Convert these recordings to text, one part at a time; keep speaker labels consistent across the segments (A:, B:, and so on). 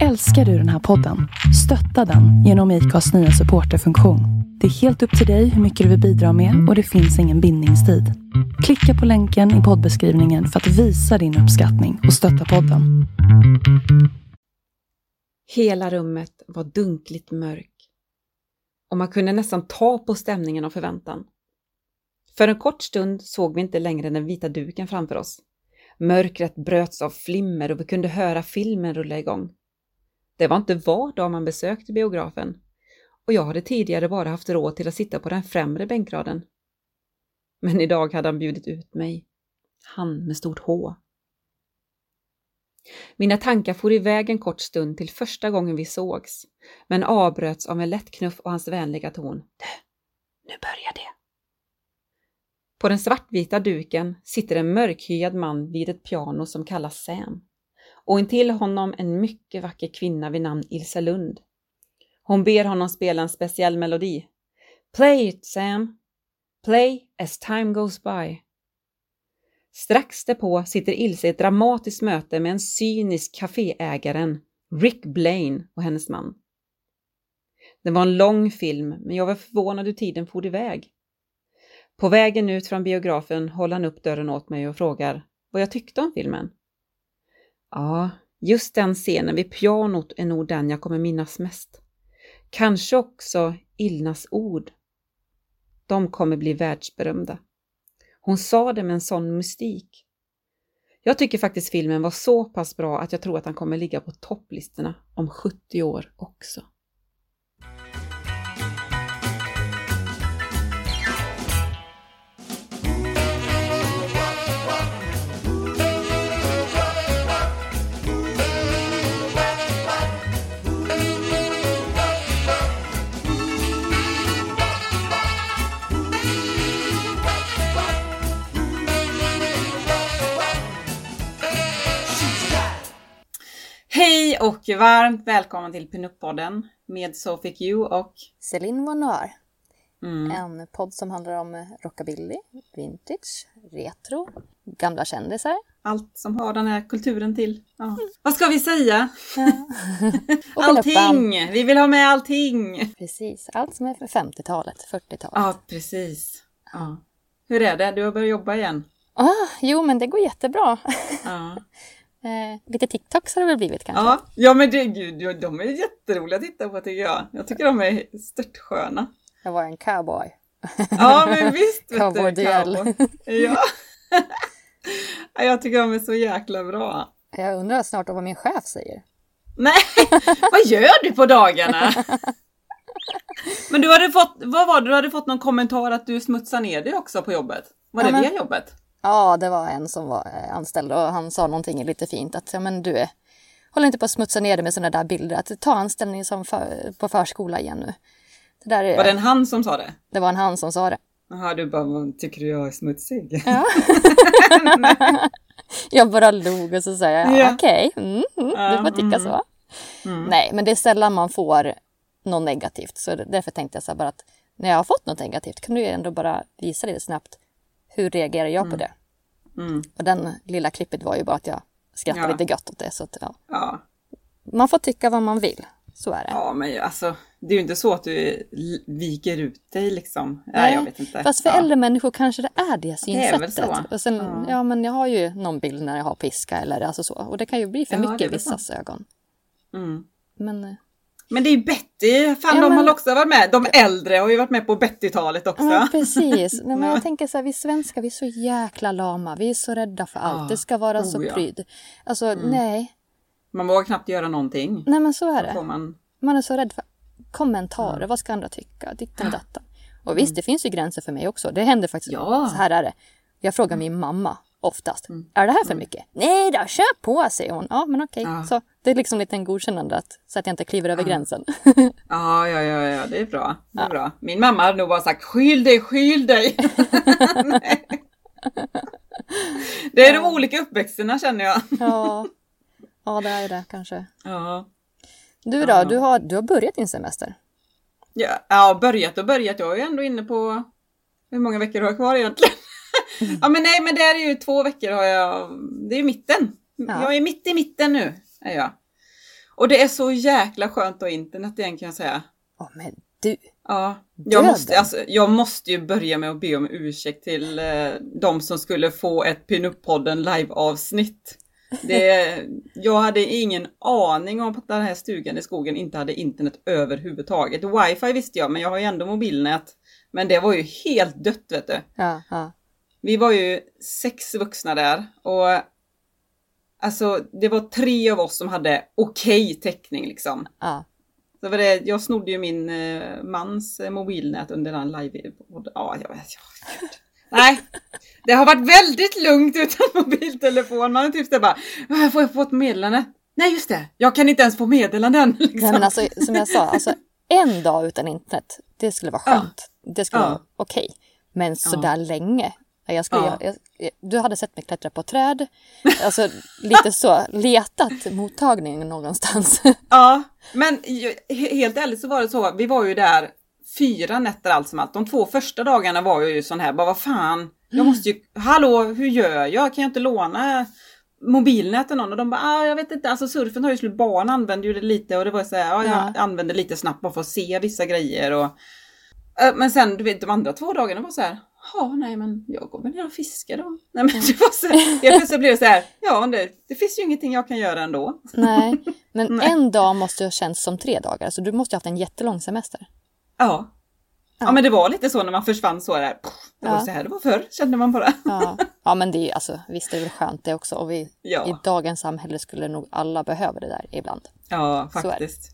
A: Älskar du den här podden? Stötta den genom IKAs nya supporterfunktion. Det är helt upp till dig hur mycket du vill bidra med och det finns ingen bindningstid. Klicka på länken i poddbeskrivningen för att visa din uppskattning och stötta podden.
B: Hela rummet var dunkligt mörk och man kunde nästan ta på stämningen och förväntan. För en kort stund såg vi inte längre den vita duken framför oss. Mörkret bröts av flimmer och vi kunde höra filmen rulla igång. Det var inte var dag man besökte biografen och jag hade tidigare bara haft råd till att sitta på den främre bänkraden. Men idag hade han bjudit ut mig. Han med stort H. Mina tankar for iväg en kort stund till första gången vi sågs, men avbröts av en lätt knuff och hans vänliga ton. Du, nu börjar det. På den svartvita duken sitter en mörkhyad man vid ett piano som kallas Sam och intill honom en mycket vacker kvinna vid namn Ilse Lund. Hon ber honom spela en speciell melodi. Play it, Sam! Play as time goes by. Strax därpå sitter Ilse i ett dramatiskt möte med en cynisk kaféägaren, Rick Blaine och hennes man. Det var en lång film, men jag var förvånad hur tiden for iväg. På vägen ut från biografen håller han upp dörren åt mig och frågar vad jag tyckte om filmen. Ja, just den scenen vid pianot är nog den jag kommer minnas mest. Kanske också Ilnas ord. De kommer bli världsberömda. Hon sa det med en sån mystik. Jag tycker faktiskt filmen var så pass bra att jag tror att han kommer ligga på topplistorna om 70 år också. Hej och varmt välkommen till Pinup-podden med Sophie Q och
C: Céline Vonoir.
B: mm,
C: En podd som handlar om rockabilly, vintage, retro, gamla kändisar.
B: allt som har den här kulturen till. Ja. Vad ska vi säga? Allting! Vi vill ha med allting!
C: Precis, allt som är för 50-talet, 40-talet.
B: Ja, precis. Ja. Hur är det? Du har börjat jobba igen?
C: Ah, jo, men det går jättebra.
B: Ja,
C: Eh, lite TikToks har det väl blivit kanske.
B: ja. ja men det, gud, de är jätteroliga att titta på tycker jag. Jag tycker de är störtsköna.
C: Jag var en cowboy.
B: Ja men visst!
C: Cowboy-duell.
B: cowboy. Ja. Ja, Jag tycker de är så jäkla bra.
C: Jag undrar snart vad min chef säger.
B: Nej, vad gör du på dagarna? Men du hade fått, vad var det, du hade fått någon kommentar att du smutsar ner dig också på jobbet? Var
C: Ja,
B: det
C: men-
B: via jobbet?
C: Ja, det var en som var eh, anställd och han sa någonting lite fint att ja, men du, håll inte på att smutsa ner dig med sådana där bilder. Att ta anställning som för, på förskola igen nu. Det, där, är-
B: Var det en han som sa det?
C: det var en han som sa det.
B: Jaha, du bara, "Vad tycker du jag är smutsig?
C: Ja. jag bara log och så sa jag, ja,
B: Ja.
C: okej, mm, mm,
B: Ja,
C: du får tycka
B: mm.
C: så.
B: Mm.
C: Nej, men det är sällan man får något negativt. Så det- därför tänkte jag så här bara att när jag har fått något negativt kan du ju ändå bara visa lite snabbt. Hur reagerar jag på det?
B: Mm.
C: Och den lilla klippet var ju bara att jag skrattade
B: Ja.
C: lite gött åt det. Så att, ja.
B: Ja.
C: Man får tycka vad man vill. Så är det.
B: ja, men alltså, det är ju inte så att du viker ut dig liksom. Nej, jag vet inte.
C: Fast för
B: ja.
C: äldre människor kanske det är det
B: Det är
C: synsättet.
B: väl så.
C: Och sen,
B: Ja.
C: ja. men jag har ju någon bild när jag har piska eller alltså så. Och det kan ju bli för mycket i vissas ögon.
B: Mm.
C: Men, eh,
B: Men det är Betty, fan
C: Ja,
B: de
C: men-
B: har också varit med. De äldre har ju varit med på Betty-talet också.
C: ja, precis. Nej, men
B: Ja.
C: jag tänker så här, vi svenskar vi är så jäkla lama. Vi är så rädda för allt.
B: Ja.
C: Det ska vara
B: Oh,
C: så
B: ja. Mm.
C: pryd. Alltså nej.
B: Man vågar knappt göra någonting.
C: Nej men så är det.
B: man...
C: Man är så rädd för kommentarer. Vad ska andra tycka? Ditten och detta. Och visst, det finns ju gränser för mig också. Det händer faktiskt.
B: Mm. Ja.
C: Så här är det. Jag frågar min mamma oftast. Är det här för mycket? Nej då, kör på säger hon. Ja men okej.
B: Ja.
C: Så det är liksom lite en godkännande att, så att jag inte kliver över gränsen.
B: Ja, ja, ja, ja, det är bra. Det är bra. Min mamma hade nog bara sagt skyll dig, skyll dig. Det är de olika uppväxterna känner jag.
C: ja. ja, det är det kanske.
B: Ja.
C: Du då? Du, har, du har börjat din semester?
B: Ja, ja, börjat och börjat. Jag är ju ändå inne på hur många veckor har jag kvar egentligen? ja, men nej, men det är ju två veckor har jag. Det är ju mitten.
C: Ja.
B: Jag är mitt i mitten nu, är jag. Och det är så jäkla skönt att ha internet igen kan jag säga.
C: Ja, men du.
B: Ja, jag
C: Döden.
B: måste, alltså, jag måste ju börja med att be om ursäkt till eh, de som skulle få ett Pinup-podden live-avsnitt. Det, jag hade ingen aning om att den här stugan i skogen inte hade internet överhuvudtaget. Wifi visste jag, men jag har ju ändå mobilnät. Men det var ju helt dött vet du.
C: Ja, ja.
B: Vi var ju sex vuxna där och alltså det var tre av oss som hade okej täckning liksom.
C: ja.
B: Så var det, jag snodde ju min eh, mans eh, mobilnät under den live... Ja, jag vet. Ja, gud. Nej, det har varit väldigt lugnt utan mobiltelefon. Man är typ såhär bara, "Ah, får jag få ett meddelande? Nej just det, jag kan inte ens få meddelanden. Liksom.
C: Nej, men alltså, som jag sa, alltså, en dag utan internet, det skulle vara
B: Ja.
C: skönt. Det skulle
B: Ja.
C: vara okej. Men sådär länge. Jag skulle,
B: Ja.
C: jag, jag, du hade sett mig klättra på träd. Alltså lite så, letat mottagning någonstans.
B: Ja, men helt ärligt så var det så, vi var ju där fyra nätter allt som allt. De två första dagarna var jag ju sån här, bara vad fan, jag måste ju, hallå hur gör jag? Kan jag inte låna mobilnäten någon? Och de bara, ah, jag vet inte, alltså surfen har ju slut, barn använder ju det lite och det var så här, ja, jag
C: Ja.
B: använde lite snabbt bara för att se vissa grejer och men sen du vet de andra två dagarna var så här, ja nej men jag går väl ner och fiskar då. Nej men det var så, helt plötsligt blev så här, ja det, det finns ju ingenting jag kan göra ändå.
C: Nej, men
B: Nej.
C: en dag måste ha känts som tre dagar. Så du måste ha haft en jättelång semester.
B: Ja. Ja men det var lite så när man försvann så där. Det var
C: Ja.
B: så här det var förr kände man bara.
C: Ja, ja men det är alltså, visst det är väl skönt det också. Och vi,
B: Ja.
C: i dagens samhälle skulle nog alla behöva det där ibland.
B: Ja faktiskt.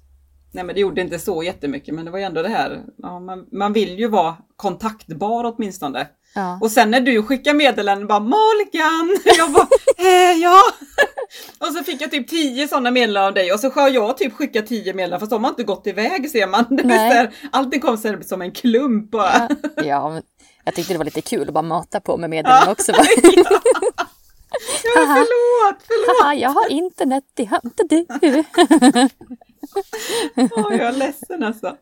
B: Nej men det gjorde inte så jättemycket men det var ju ändå det här. Ja, man, man vill ju vara kontaktbar åtminstone.
C: Ja,
B: Och sen när du skickar meddelanden bara Morgan! Jag bara eh, ja! Och så fick jag typ tio sådana meddelanden av dig och så har jag typ skickat tio meddelanden fast de har inte gått iväg ser man. Det allting kom så som en klump bara.
C: ja, ja jag tyckte det var lite kul att bara mata på med meddelanden också. Bara,
B: Ja, förlåt, förlåt!
C: Haha, jag har internet, det har inte du.
B: Åh, jag är ledsen alltså.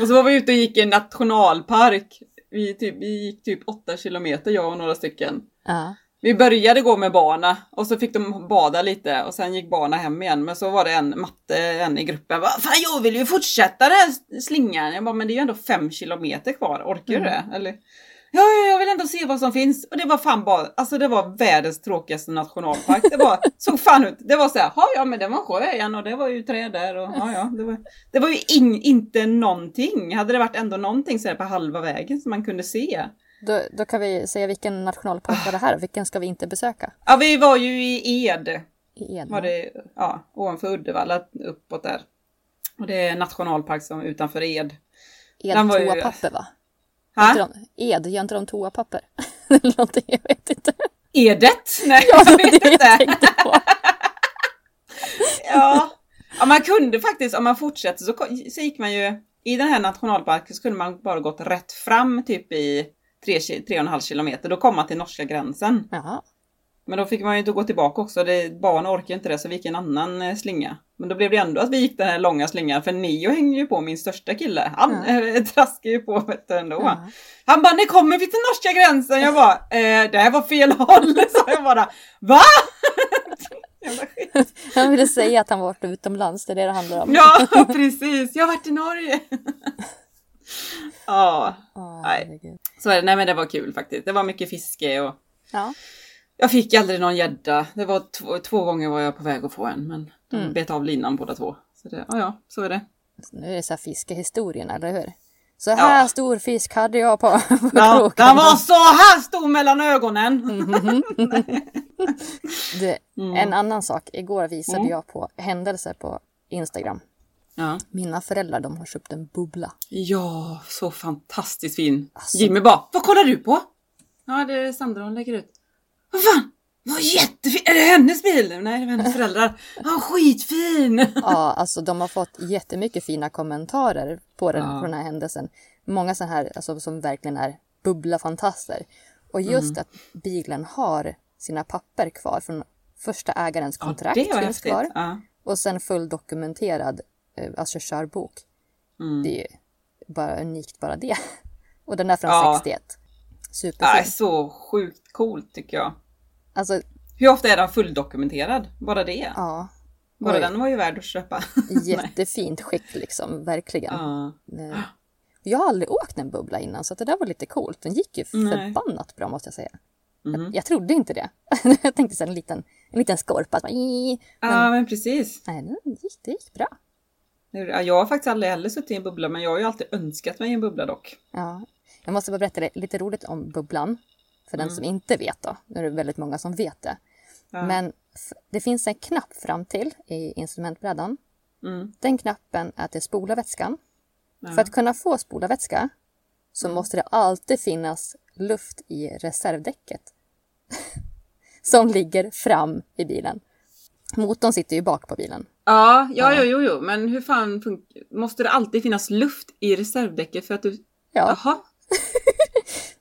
B: Och så var vi ute och gick i en nationalpark. Vi, typ, vi gick typ åtta kilometer jag och några stycken.
C: Ja,
B: Vi började gå med barna och så fick de bada lite och sen gick barna hem igen. Men så var det en matte, en i gruppen. Bara, Fan jag vill ju fortsätta den här slingan. Jag bara, men det är ju ändå fem kilometer kvar. Orkar du det? Eller? Ja, ja, jag vill ändå se vad som finns. Och det var fan bara, alltså det var världens tråkigaste nationalpark. Det var, såg fan ut, det var så här, ja men det var en sjö igen och det var ju träd där och ja ja. Det var, det var ju in, inte någonting. Hade det varit ändå någonting så här på halva vägen som man kunde se.
C: då, då kan vi säga vilken nationalpark var det här? Vilken ska vi inte besöka?
B: Ja, vi var ju i Ed.
C: I Ed.
B: var det, ja, ovanför Uddevalla uppåt där. Och det är nationalpark som utanför Ed. Var ju-
C: va?
B: Ha?
C: Ed, gör inte de toapapper? Eller någonting, jag vet inte.
B: Edet? Nej,
C: Ja,
B: jag vet
C: det jag
B: inte.
C: på.
B: Ja. ja, man kunde faktiskt, om man fortsätter så, så gick man ju, i den här nationalparken så kunde man bara gått rätt fram typ i tre, ki- tre och en halv kilometer. Då kom man till norska gränsen.
C: Jaha.
B: Men då fick man ju inte gå tillbaka också. Det, barn orkar inte det så vi gick en annan eh, slinga. Men då blev det ändå att vi gick den här långa slingan för Neo hänger ju på min största kille. Han
C: Ja.
B: äh, traskar ju på du, ändå.
C: Ja.
B: Han bara, när kommer vi till norska gränsen? Jag bara, eh, det här var fel håll. Så jag bara, va?
C: Han ville säga att han varit utomlands, det är det det handlar om.
B: ja, precis. Jag har varit i Norge. ja,
C: Åh,
B: Nej. så är det. Nej men det var kul faktiskt. Det var mycket fiske och
C: Ja.
B: Jag fick aldrig någon gädda. Det var två, två gånger var jag på väg att få en, men de
C: Mm.
B: bet av linan båda två. Så det, ja, ja, så är det.
C: Nu är det så här fiskehistorien, eller hur? Så här
B: Ja.
C: stor fisk hade jag på, på
B: Ja,
C: kroken.
B: den var så här stor mellan ögonen!
C: Du, En annan sak. Igår visade
B: Mm.
C: jag på händelser på Instagram.
B: Ja.
C: Mina föräldrar de har köpt en bubbla.
B: ja, så fantastiskt fin.
C: Alltså-
B: Jimmy bara, vad kollar du på? Ja, det är Sandra hon lägger ut. Vad fan! Vad jättefin! Är det hennes bil? Nej, det var hennes föräldrar. Ja, skitfin!
C: Ja, alltså de har fått jättemycket fina kommentarer på den,
B: Ja.
C: på den här händelsen. Många sådana här alltså, som verkligen är bubbla-fantaster. Och just
B: Mm.
C: att bilen har sina papper kvar från första ägarens
B: Ja,
C: kontrakt
B: det var
C: finns
B: häftigt.
C: kvar.
B: Ja.
C: Och sen full dokumenterad eh, alltså körbok.
B: Mm.
C: Det är ju bara unikt bara det. Och den är från
B: Ja.
C: 61.
B: Ja,
C: Superfin.
B: så sjukt coolt tycker jag.
C: Alltså,
B: Hur ofta är den fulldokumenterad? Bara det?
C: ja.
B: Bara
C: Oj.
B: den var ju värd att köpa.
C: Jättefint skick liksom, verkligen.
B: ja.
C: Eh, Jag har aldrig åkt en bubbla innan så det där var lite coolt. Den gick ju
B: Nej.
C: förbannat bra måste jag säga.
B: Mhm.
C: Jag, jag trodde inte det. jag tänkte så en liten, en liten skorpa. Men
B: ja, men precis.
C: nej, det gick, det gick bra.
B: Ja, Jag har faktiskt aldrig heller suttit i en bubbla, men jag har ju alltid önskat mig en bubbla dock.
C: Ja. Jag måste bara berätta lite roligt om bubblan. För den som inte vet då. Nu är det väldigt många som vet det.
B: Ja.
C: Men det finns en knapp fram till i instrumentbrädan.
B: Mm.
C: Den knappen är till spola vätskan.
B: Ja.
C: För att kunna få spola vätska så måste det alltid finnas luft i reservdäcket. som ligger fram i bilen. Motorn sitter ju bak på bilen.
B: Ja, ja,
C: Ja.
B: jo, jo, jo, men hur fan funkar... Måste det alltid finnas luft i reservdäcket för att du...
C: Ja.
B: Jaha.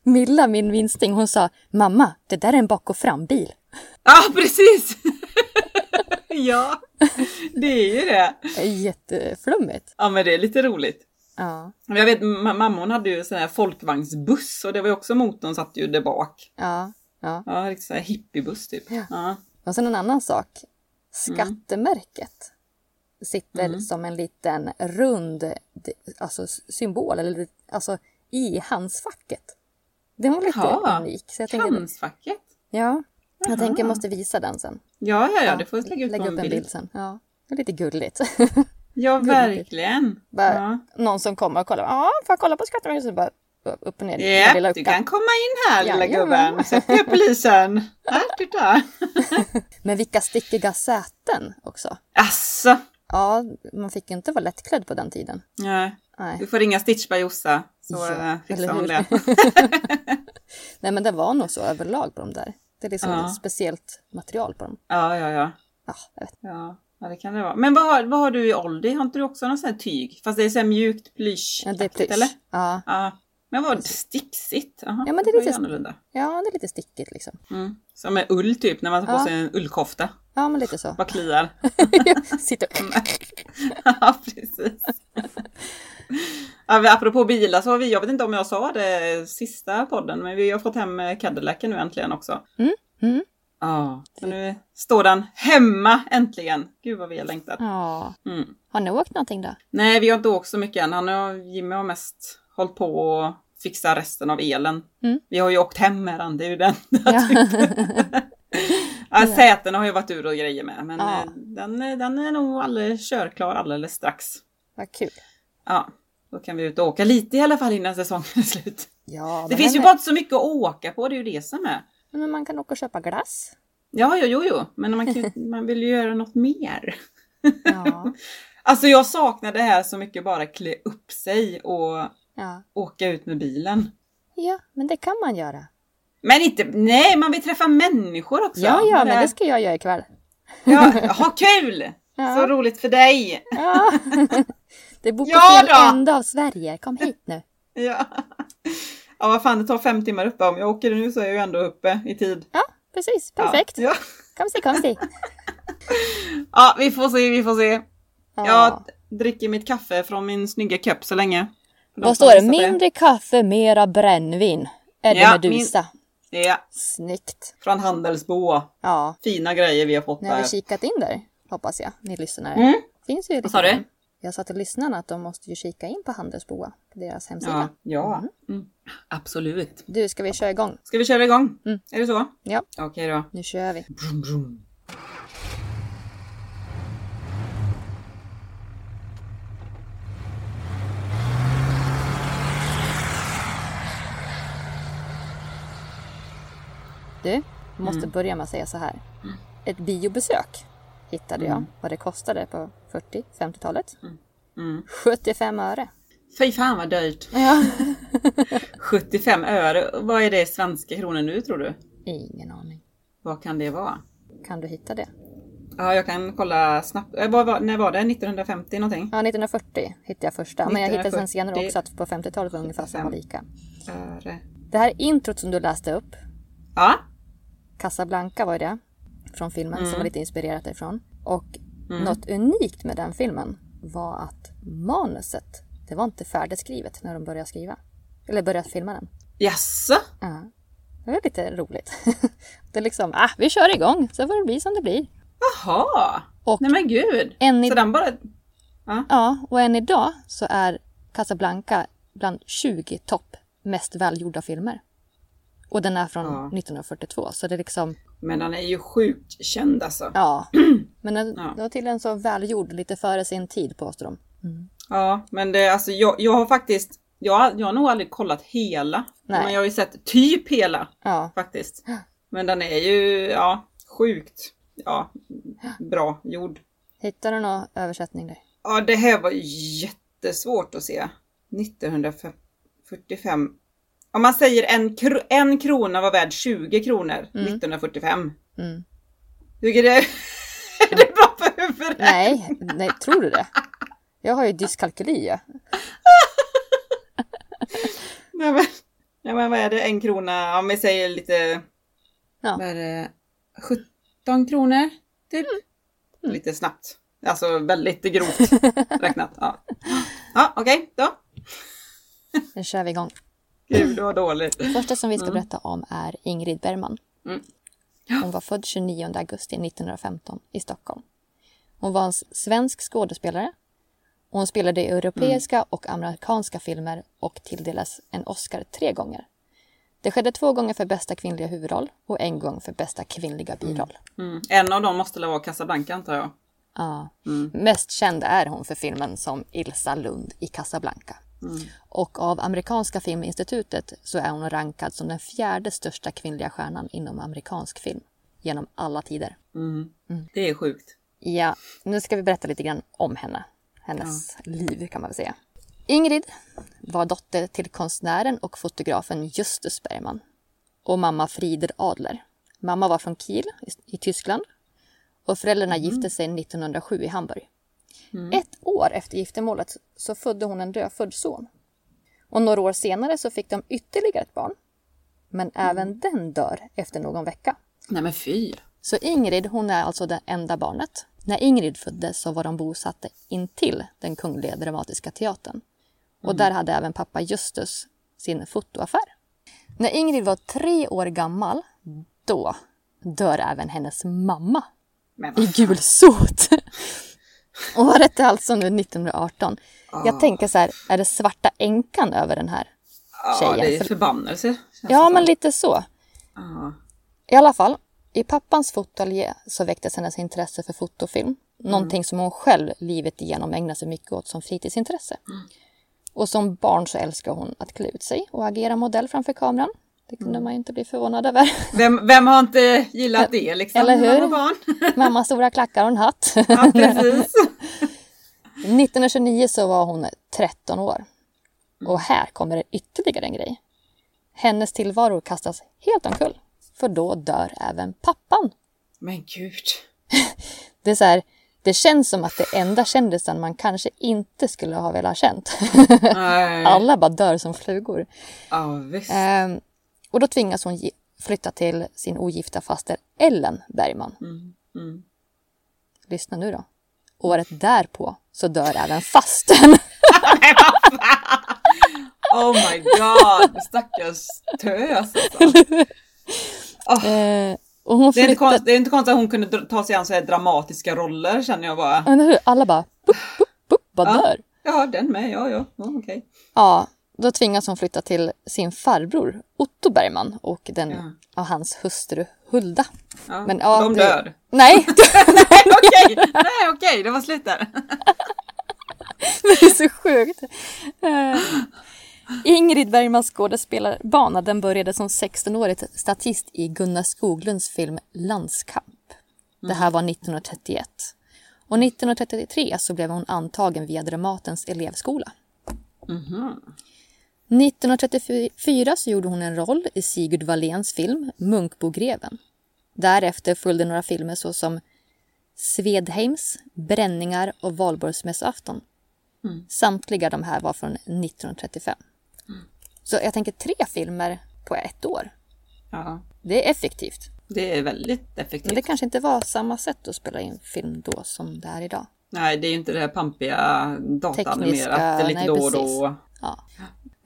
C: Milla, min minsting, hon sa Mamma, det där är en bak och frambil.
B: Ja, precis! ja, det är ju det.
C: Jätteflummigt.
B: Ja, men det är lite roligt.
C: Ja,
B: Jag vet, ma- mamma hon hade ju sån här folkvagnsbuss och det var ju också motorn satt ju där bak.
C: ja, ja.
B: Ja, riktigt sån här hippiebuss typ.
C: Ja.
B: Ja.
C: Och sen en annan sak. Skattemärket sitter som en liten rund alltså, symbol, eller alltså i handsfacket. Den var lite
B: Jaha,
C: unik. Så jag tänker,
B: Handsfacket.
C: ja, jag tänker jag måste visa den sen.
B: Ja, ja, ja, det får lägga ut
C: lägga upp
B: en bild.
C: bild sen. Ja, det är lite gulligt.
B: Ja, verkligen.
C: bara,
B: Ja.
C: Någon som kommer och kollar. Ja, får jag kolla på Skattemärket? Så bara upp och ner. lilla
B: Japp, du kan komma in här lilla
C: Jajamän.
B: gubben. Sätt dig polisen. Här, titta.
C: Men vilka stickiga säten också.
B: Asså.
C: Ja, man fick inte vara lättklädd på den tiden.
B: Nej.
C: Nej.
B: Du får ringa Stitch by Jossa så
C: Ja,
B: eh, fixar
C: eller
B: hon det.
C: Nej, men det var nog så överlag på de där. Det är liksom
B: Ja.
C: ett speciellt material på dem.
B: Ja, ja, ja.
C: Ja.
B: Ja, ja det kan det vara. Men vad har, vad har du i Oldie? Har inte du också någon sån här tyg? Fast det är så här mjukt plysch
C: Ja, det är plysch.
B: eller?
C: Ja.
B: Ja. Men vad sticksigt? Jaha,
C: Ja, men det är lite-
B: annorlunda.
C: ja, det är lite stickigt liksom.
B: Mm. Som med ull typ, när man tar på sig en ullkofta.
C: Ja, men lite så.
B: Bara kliar.
C: Sitter
B: ja, precis. Ja, apropå bilar så har vi, jag vet inte om jag sa det sista podden, men vi har fått hem eh, Cadillacen nu äntligen också.
C: Mm.
B: Ja, så nu står den hemma äntligen. Gud vad vi har längtat.
C: Ja.
B: Mm.
C: Har ni åkt någonting då?
B: Nej, vi har inte åkt så mycket än. Han och Jimmy har mest hållit på och fixa resten av elen.
C: Mm.
B: Vi har ju åkt hem med den, det är ju den.
C: Ja.
B: ja, sätena har ju varit ur och grejer med, men
C: Ja.
B: eh, den, är- den är nog alldeles körklar alldeles strax.
C: Vad kul.
B: Ja, då kan vi ut och åka lite i alla fall innan säsongen är slut.
C: Ja,
B: Det finns ju bara inte så mycket att åka på, det är ju det som är.
C: Men man kan åka och köpa glass.
B: Ja, jo, jo, jo, men man, kan, man vill ju göra något mer.
C: Ja.
B: Alltså jag saknar det här så mycket bara klä upp sig och
C: Ja.
B: åka ut med bilen.
C: ja, men det kan man göra.
B: Men inte, nej man vill träffa människor också.
C: Ja, ja,
B: Vad
C: men det ska jag göra ikväll.
B: Ja, ha kul!
C: Ja.
B: Så roligt för dig!
C: Ja. Det bor på
B: Ja
C: fel
B: då!
C: ände av Sverige. Kom hit nu.
B: Ja. ja, vad fan det tar fem timmar uppe. Om jag åker nu så är jag ju ändå uppe i tid.
C: Ja, precis. Perfekt.
B: Ja,
C: Kom se, kom se.
B: ja vi får se, vi får se.
C: Ja.
B: Jag dricker mitt kaffe från min snygga kopp så länge. De
C: Vad står det? Mindre kaffe, mera brännvin. Eddie
B: Ja,
C: Medusa.
B: Ja,
C: Snyggt.
B: från Handelsbo.
C: Ja,
B: Fina grejer vi har fått
C: ni har
B: där.
C: väl kikat in där, hoppas jag, ni lyssnare.
B: Mm.
C: Finns ju lite
B: Vad sa du?
C: Jag sa till lyssnarna att de måste ju kika in på Handelsboa, på deras hemsida.
B: Ja, ja. Mm. absolut.
C: Du, ska vi köra igång?
B: Ska vi köra igång?
C: Mm.
B: Är det så?
C: Ja,
B: Okej då.
C: nu kör vi.
B: Brum, brum.
C: Du, måste
B: Mm.
C: börja med att säga så här. Ett biobesök hittade jag
B: Mm.
C: vad det kostade på 40-50-talet.
B: Mm.
C: 75 öre.
B: Fy fan vad dyrt.
C: Ja.
B: 75 öre. Vad är det i svenska kronor nu tror du?
C: Ingen aning.
B: Vad kan det vara?
C: Kan du hitta det?
B: Ja, jag kan kolla snabbt. Eh, vad var, när var det? 1950 någonting?
C: Ja, 1940 hittade jag första. Men jag hittade sen
B: 1940.
C: senare också att på 50-talet var ungefär samma
B: 75.
C: lika.
B: Öre.
C: Det här introt som du läste upp,
B: Ja.
C: Casablanca var ju det. Från filmen
B: Mm.
C: som var lite inspirerat därifrån. Och något unikt med den filmen var att manuset, det var inte färdigskrivet när de började skriva. Eller började filma den.
B: Jaså?
C: Ja. Det var lite roligt. det är liksom, ah, vi kör igång, så får det bli som det blir.
B: Jaha!
C: Och
B: Nej men gud!
C: i,
B: Så den bara...
C: ja, och än idag så är Casablanca bland 20 topp mest välgjorda filmer. Och den är från
B: Ja.
C: 1942 så det är liksom,
B: Men den är ju sjukt känd alltså.
C: ja. Men den,
B: Ja.
C: det var tydligen så välgjord, lite före sin tid påstår de.
B: Ja, men det alltså jag, jag har faktiskt... Jag, jag har nog aldrig kollat hela.
C: Nej.
B: Men jag har ju sett typ hela
C: Ja,
B: faktiskt. Men den är ju, ja, sjukt. Ja, bra gjord.
C: hittar du någon översättning där?
B: Ja, det här var jättesvårt att se. 1945. Om man säger en, kro en krona var värd 20 kronor 1945.
C: Mm.
B: Tycker det är det bra för huvudet?
C: Nej, nej, tror du det? Jag har ju dyskalkyli.
B: Nej, men, ja, men vad är det? En krona, om vi säger lite...
C: Ja.
B: Vad är det? 17 kronor? Typ.
C: Mm.
B: Lite snabbt. Alltså väldigt grovt räknat. Ja, ja okej då.
C: Nu kör vi igång.
B: Gud vad dåligt.
C: Det första som vi ska berätta om är Ingrid Bergman.
B: Mm.
C: Hon var född 29 augusti 1915 i Stockholm. Hon var en svensk skådespelare. Och hon spelade i europeiska och amerikanska filmer och tilldelas en Oscar tre gånger. Det skedde två gånger för bästa kvinnliga huvudroll och en gång för bästa kvinnliga biroll.
B: Mm. En av dem måste vara Casablanca antar jag.
C: Ja.
B: Mm.
C: Mest känd är hon för filmen som Ilsa Lund i Casablanca.
B: Mm.
C: Och av amerikanska filminstitutet så är hon rankad som den fjärde största kvinnliga stjärnan inom amerikansk film genom alla tider.
B: Mm. Det är sjukt.
C: Ja, nu ska vi berätta lite grann om henne. Hennes liv kan man väl säga. Ingrid var dotter till konstnären och fotografen Justus Bergman och mamma Frieder Adler. Mamma var från Kiel i- i Tyskland och föräldrarna gifte sig 1907 i Hamburg. Ett år efter giftermålet så födde hon en dödfödd son. Och några år senare så fick de ytterligare ett barn. Men även den dör efter någon vecka.
B: Nej men fy.
C: Så Ingrid, hon är alltså det enda barnet. När Ingrid föddes så var de bosatta intill den Kungliga Dramatiska Teatern. Och där hade även pappa Justus sin fotoaffär. När Ingrid var tre år gammal, då dör även hennes mamma i gulsot. Året är alltså nu 1918. Jag tänker så här, är det svarta änkan över den här
B: ja,
C: tjejen?
B: det är
C: För-
B: förbannelse.
C: Ja, men lite så.
B: Ja.
C: I alla fall, i pappans fotoateljé så väcktes hennes intresse för fotofilm. Någonting som hon själv livet igenom ägnade sig mycket åt som fritidsintresse. Och som barn så älskar hon att klä ut sig och agera modell framför kameran. Det kunde man ju inte bli förvånad över.
B: Vem, vem har inte gillat det liksom?
C: Eller hur?
B: barn?
C: Mammas stora klackar och en hatt.
B: Ja, precis.
C: 1929 så var hon 13 år. Och här kommer det ytterligare en grej. Hennes tillvaro kastas helt omkull. För då dör även pappan.
B: Men gud.
C: Det är så här, det känns som att det enda kändisen man kanske inte skulle ha velat ha känt. Alla bara dör som flugor.
B: Ja, visst.
C: Och då tvingas hon flytta till sin ogifta faster Ellen Bergman.
B: mm.
C: Lyssna nu då. Året därpå så dör även fasten.
B: Oh my god, stackars tös alltså.
C: Ehm, och hon
B: Det är, inte
C: flyttar...
B: konst, det är inte konstigt att hon kunde ta sig an så här dramatiska roller känner jag bara.
C: Eller hur? Alla bara, bup, bup, bup, bara
B: Ja.
C: dör.
B: Ja, den med. Ja, ja. ja okej.
C: Ja, då tvingas hon flytta till sin farbror Otto Bergman och den
B: Ja.
C: av hans hustru Hulda.
B: Ja.
C: Men, ja,
B: De
C: det-
B: dör.
C: Nej,
B: Nej, okej. Nej, okej. Det var slut där.
C: det är så sjukt. Eh, Ingrid Bergmans skådespelarbana den började som 16-årig statist i Gunnar Skoglunds film Landskamp. Det här var 1931. Och 1933 så blev hon antagen via Dramatens elevskola. 1934 så gjorde hon en roll i Sigurd Walléns film Munkbogreven. Därefter följde några filmer såsom Svedheims, Bränningar och Valborgsmässoafton. Samtliga de här var från 1935. Så jag tänker tre filmer på ett år.
B: Ja,
C: Det är effektivt.
B: det är väldigt
C: Men
B: effektivt.
C: det kanske inte var samma sätt att spela in film då som det är idag.
B: Nej, det är ju inte det här pampiga dataanimerat
C: Tekniska,
B: lite
C: nej,
B: då och då.
C: Ja.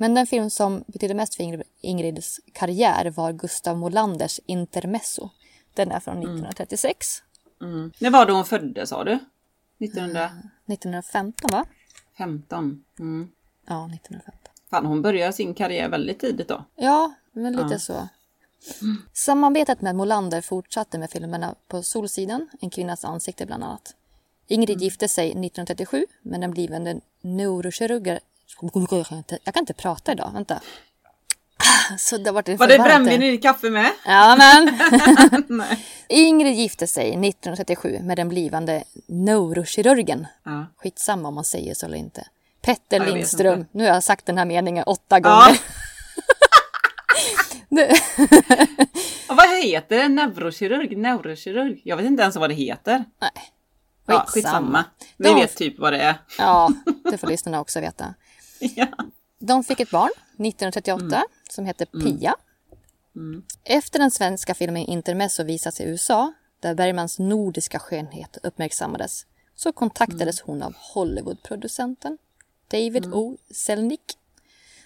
C: Men den film som betyder mest för Ingrid, Ingrids karriär var Gustav Molanders Intermezzo. Den är från 1936.
B: Mm. När var det hon föddes sa du? 1915?
C: 1915 va?
B: Mm.
C: Ja, 1915.
B: Fan, hon började sin karriär väldigt tidigt då.
C: Ja, men lite
B: Ja.
C: så. Samarbetet med Molander fortsatte med filmerna På Solsidan, En kvinnas ansikte bland annat. Ingrid gifte sig 1937 med den blivande neurokirurgen... Jag kan inte prata idag, vänta. Så det var, det
B: Var det brännvin i kaffe med?
C: Ja, men. Ingrid gifte sig 1937 med den blivande neurokirurgen.
B: Ja.
C: Skitsamma om man säger så eller inte. Petter
B: jag
C: Lindström.
B: inte.
C: Nu har jag sagt den här meningen åtta
B: Ja.
C: gånger.
B: Och vad heter det? Neurokirurg? Neurokirurg? Jag vet inte ens vad det heter.
C: Nej.
B: Ja, skitsamma. Vi
C: De-
B: vet typ vad det är.
C: Ja, det får lyssnarna också veta.
B: Ja.
C: De fick ett barn 1938 som hette Pia. Efter den svenska filmen Intermezzo visats i USA, där Bergmans nordiska skönhet uppmärksammades, så kontaktades hon av Hollywoodproducenten David O. Selnick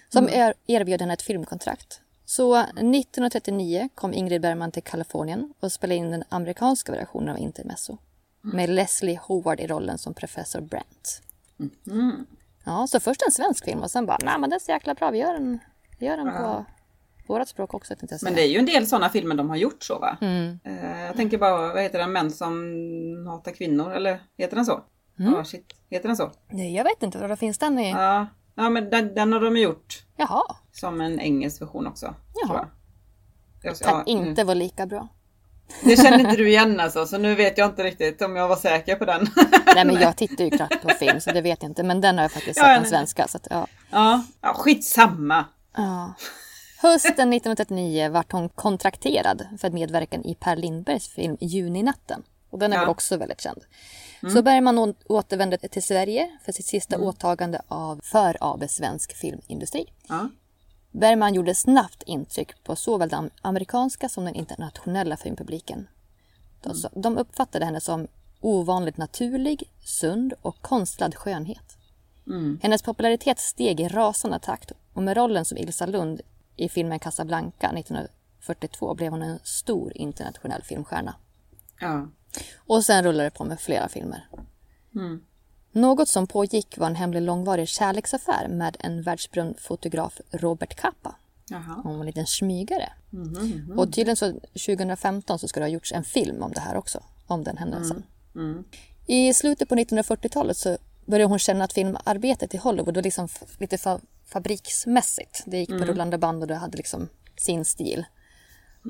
C: som er- erbjöd henne ett filmkontrakt. Så 1939 kom Ingrid Bergman till Kalifornien och spelade in den amerikanska versionen av Intermezzo med Leslie Howard i rollen som professor Brent. Ja, så först en svensk film och sen bara, nej men det är så jäkla bra, vi gör den, vi gör den på vårat språk också. jag säga.
B: Men det är ju en del sådana filmer de har gjort så va?
C: Mm.
B: Eh, jag tänker bara, vad heter den? Män som hatar kvinnor? Eller heter den så?
C: Mm.
B: Ja, shit. Heter den så?
C: Nej, jag vet inte, vad det finns den i?
B: Ja, ja men den, den har de gjort
C: Jaha,
B: som en engelsk version också.
C: Jaha.
B: jag. Jag,
C: kan
B: ja, mm.
C: inte vara lika bra.
B: Det kände inte du igen alltså, så nu vet jag inte riktigt om jag var säker på den.
C: Nej, men jag tittar ju knappt på film så det vet jag inte. Men den har jag faktiskt sett
B: ja,
C: den svenska. Så att, ja.
B: ja, ja, skitsamma.
C: Ja. Hösten 1939 vart hon kontrakterad för medverkan i Per Lindbergs film Juninatten. Och den är
B: Ja.
C: väl också väldigt känd. Så Bergman återvände till Sverige för sitt sista åtagande av för AB Svensk Filmindustri.
B: Ja.
C: Bergman gjorde snabbt intryck på såväl den amerikanska som den internationella filmpubliken. De, så- de uppfattade henne som ovanligt naturlig, sund och konstlad skönhet.
B: Mm.
C: Hennes popularitet steg i rasande takt och med rollen som Ilsa Lund i filmen Casablanca 1942 blev hon en stor internationell filmstjärna.
B: Ja.
C: Och sen rullade det på med flera filmer.
B: Mm.
C: Något som pågick var en hemlig långvarig kärleksaffär med en världsberömd fotograf Robert Capa.
B: Jaha.
C: Hon var en liten smygare.
B: Mhm,
C: Och tydligen så 2015 så ska det ha gjorts en film om det här också. Om den händelsen.
B: Mm.
C: I slutet på 1940-talet så började hon känna att filmarbetet i Hollywood var liksom lite fa- fabriksmässigt. Det gick på rullande band och det hade liksom sin stil.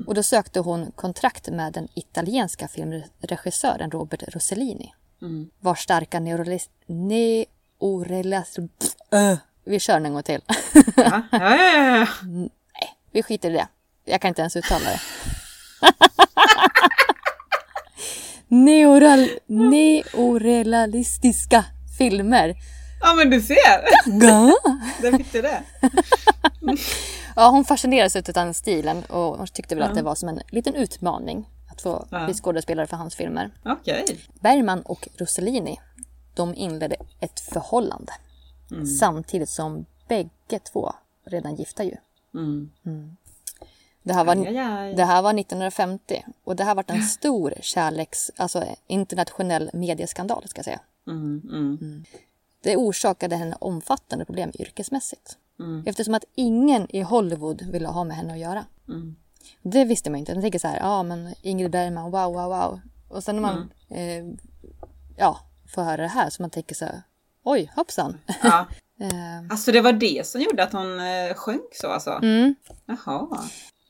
C: Och då sökte hon kontrakt med den italienska filmregissören Robert Rossellini.
B: Mm.
C: Vars starka neorelis... Neorelis... Öh. Vi kör den en gång till.
B: Ja, ja, ja, ja, ja.
C: Nej, vi skiter i det. Jag kan inte ens uttala det. Neoral, neorealistiska filmer.
B: ja men du ser!
C: Ja.
B: Där fick du det.
C: Ja, hon fascinerades av den stilen och hon tyckte väl att det var som en liten utmaning att få
B: Ja.
C: bli skådespelare för hans filmer.
B: Okej.
C: Bergman och Rossellini, de inledde ett förhållande. Samtidigt som bägge två redan gifta ju.
B: Mm.
C: Det här var,
B: Aj, aj,
C: det här var 1950 och det här var en stor kärleks, alltså internationell medieskandal ska jag säga.
B: Mm, mm,
C: Det orsakade henne omfattande problem yrkesmässigt.
B: Mm.
C: Eftersom att ingen i Hollywood ville ha med henne att göra.
B: Mm.
C: Det visste man inte. Man tänker så här, ja men Ingrid Bergman, wow, wow, wow. Och sen när man
B: Mm.
C: eh, ja, får höra det här så man tänker så här, oj, hoppsan.
B: Ja.
C: eh,
B: Alltså det var det som gjorde att hon eh, sjönk så alltså?
C: mm.
B: Jaha.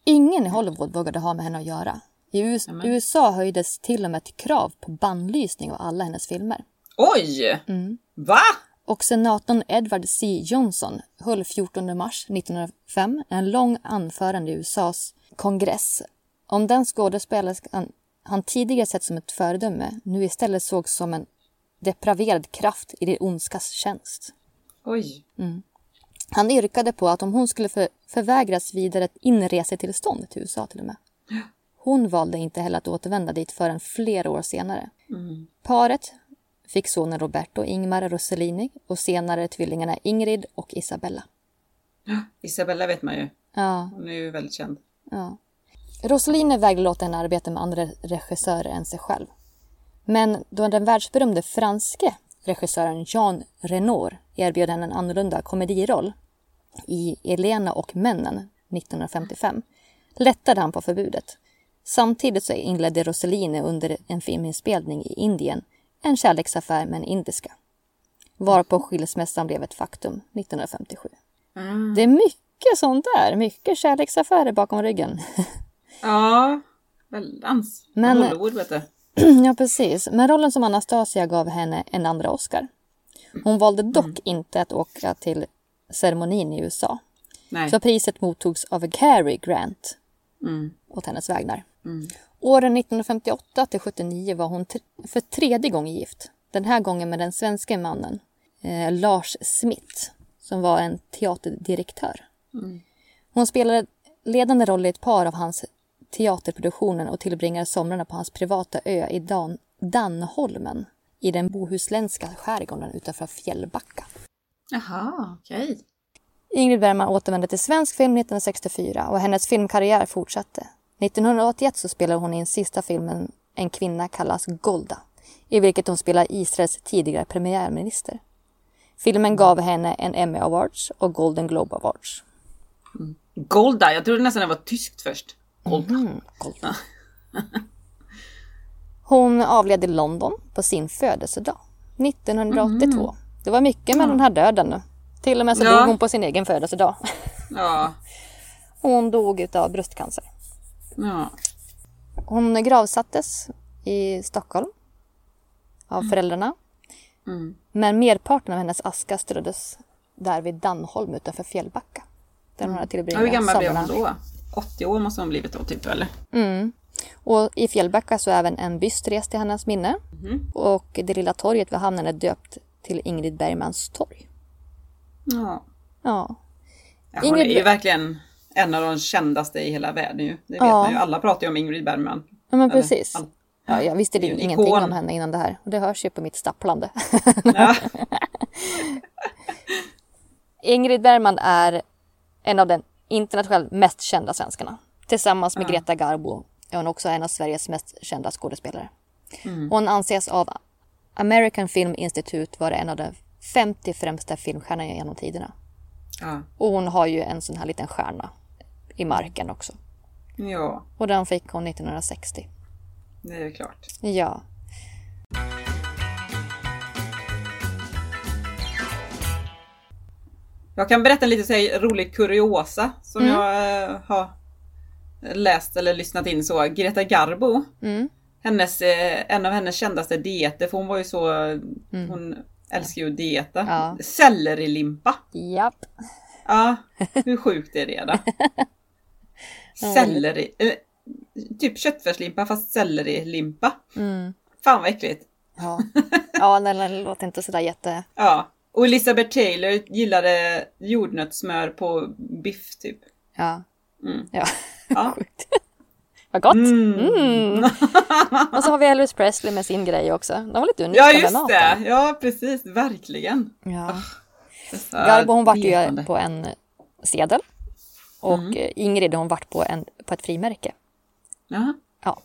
C: Ingen i Hollywood vågade ha med henne att göra. I US-
B: Nämen.
C: USA höjdes till och med ett krav på bannlysning av alla hennes filmer.
B: Oj!
C: Mm.
B: Va?
C: Och senatorn Edward C. Johnson höll 14 mars 1905 en lång anförande i USAs kongress om den skådespelerskan han tidigare sett som ett föredöme nu istället sågs som en depraverad kraft i det ondskas tjänst.
B: Oj.
C: Han yrkade på att om hon skulle för, förvägras vidare ett inresetillstånd till USA till och med. Hon valde inte heller att återvända dit förrän flera år senare.
B: Mm.
C: Paret fick sonen Roberto Ingmar Rossellini och senare tvillingarna Ingrid och Isabella.
B: Isabella vet man ju.
C: Ja,
B: Hon är ju väldigt känd.
C: Ja. Rossellini vägrade låta henne arbeta med andra regissörer än sig själv. Men då den världsberömde franske regissören Jean Renoir erbjöd henne en annorlunda komediroll i Elena och männen 1955 lättade han på förbudet. Samtidigt så inledde Rossellini under en filminspelning i Indien en kärleksaffär med en indiska. Varpå skilsmässan blev ett faktum 1957.
B: Mm.
C: Det är mycket sånt där, mycket kärleksaffärer bakom ryggen.
B: Ja, väldans.
C: Men-
B: Hollywood vet du.
C: ja, precis. Men rollen som Anastasia gav henne en andra Oscar. Hon valde dock inte att åka till ceremonin i USA.
B: Nej.
C: Så priset mottogs av Cary Grant
B: Mm.
C: åt hennes vägnar.
B: Mm.
C: Åren 1958 till 79 var hon för tredje gången gift. Den här gången med den svenska mannen eh, Lars Smith som var en teaterdirektör.
B: Mm.
C: Hon spelade ledande roll i ett par av hans teaterproduktioner och tillbringade somrarna på hans privata ö i Dan- Dannholmen i den bohuslänska skärgården utanför Fjällbacka.
B: Jaha, okej.
C: Ingrid Bergman återvände till svensk film 1964 och hennes filmkarriär fortsatte. 1981 så spelade hon i den sista filmen En kvinna kallas Golda, i vilket hon spelar Israels tidigare premiärminister. Filmen gav henne en Emmy Awards och Golden Globe Awards.
B: Golda, jag trodde nästan det var tyskt först. Golda.
C: Mm, Golda. Hon avled i London på sin födelsedag, 1982. Det var mycket med den här döden. Till och med så
B: Ja.
C: dog hon på sin egen födelsedag.
B: Ja.
C: Hon dog av bröstcancer.
B: ja.
C: Hon gravsattes i Stockholm av föräldrarna.
B: Mm.
C: Men merparten av hennes aska ströddes där vid Dannholm utanför Fjällbacka. Där hon
B: Ja,
C: tillbringat
B: hur gammal blev
C: somrarna.
B: hon då? 80 år måste hon blivit då typ eller?
C: Mm. Och i Fjällbacka så är även en byst rest till hennes minne.
B: Mhm.
C: Och det lilla torget vid hamnen är döpt till Ingrid Bergmans torg.
B: Ja.
C: Ja.
B: ja hon
C: Ingrid
B: är ju verkligen en av de kändaste i hela världen ju. Det vet
C: Ja.
B: man ju. Alla pratar ju om Ingrid Bergman.
C: Ja men precis.
B: all-
C: Ja, jag visste
B: ju en
C: ingenting om henne innan det här. Och det hörs ju på mitt stapplande.
B: Ja.
C: Ingrid Bergman är en av den internationellt mest kända svenskarna. Tillsammans med. Greta Garbo är hon också en av Sveriges mest kända skådespelare.
B: Mm.
C: Hon anses av American Film Institute vara en av de 50 främsta filmstjärnorna genom tiderna.
B: ja.
C: Och hon har ju en sån här liten stjärna i marken också.
B: Ja,
C: Och den fick hon 1960.
B: det är klart.
C: Ja.
B: Jag kan berätta en lite så rolig kuriosa som
C: Mm.
B: jag eh, har läst eller lyssnat in så. Greta Garbo,
C: Mm.
B: hennes, eh, en av hennes kändaste dieter, för hon var ju så, hon älskar ju att dieta.
C: Mm. Ja.
B: Sellerilimpa.
C: Japp.
B: Ja, hur sjukt är det då? Selleri, eh, typ köttfärslimpa fast sellerilimpa.
C: Mm.
B: Fan vad äckligt.
C: Ja. ja, den låter inte sådär jätte...
B: Ja. Och Elizabeth Taylor gillade jordnötssmör på biff typ.
C: Ja.
B: Mm.
C: Ja.
B: Ja.
C: Sjukt. Vad gott!
B: Mm.
C: Mm. Och så har vi Elvis Presley med sin grej också. De var lite unika
B: Ja just det, ja precis, verkligen.
C: Ja.
B: Dessa
C: Garbo hon vart ju på en sedel. Och
B: Mm.
C: eh, Ingrid hon vart på, en, på ett frimärke.
B: Jaha.
C: Ja.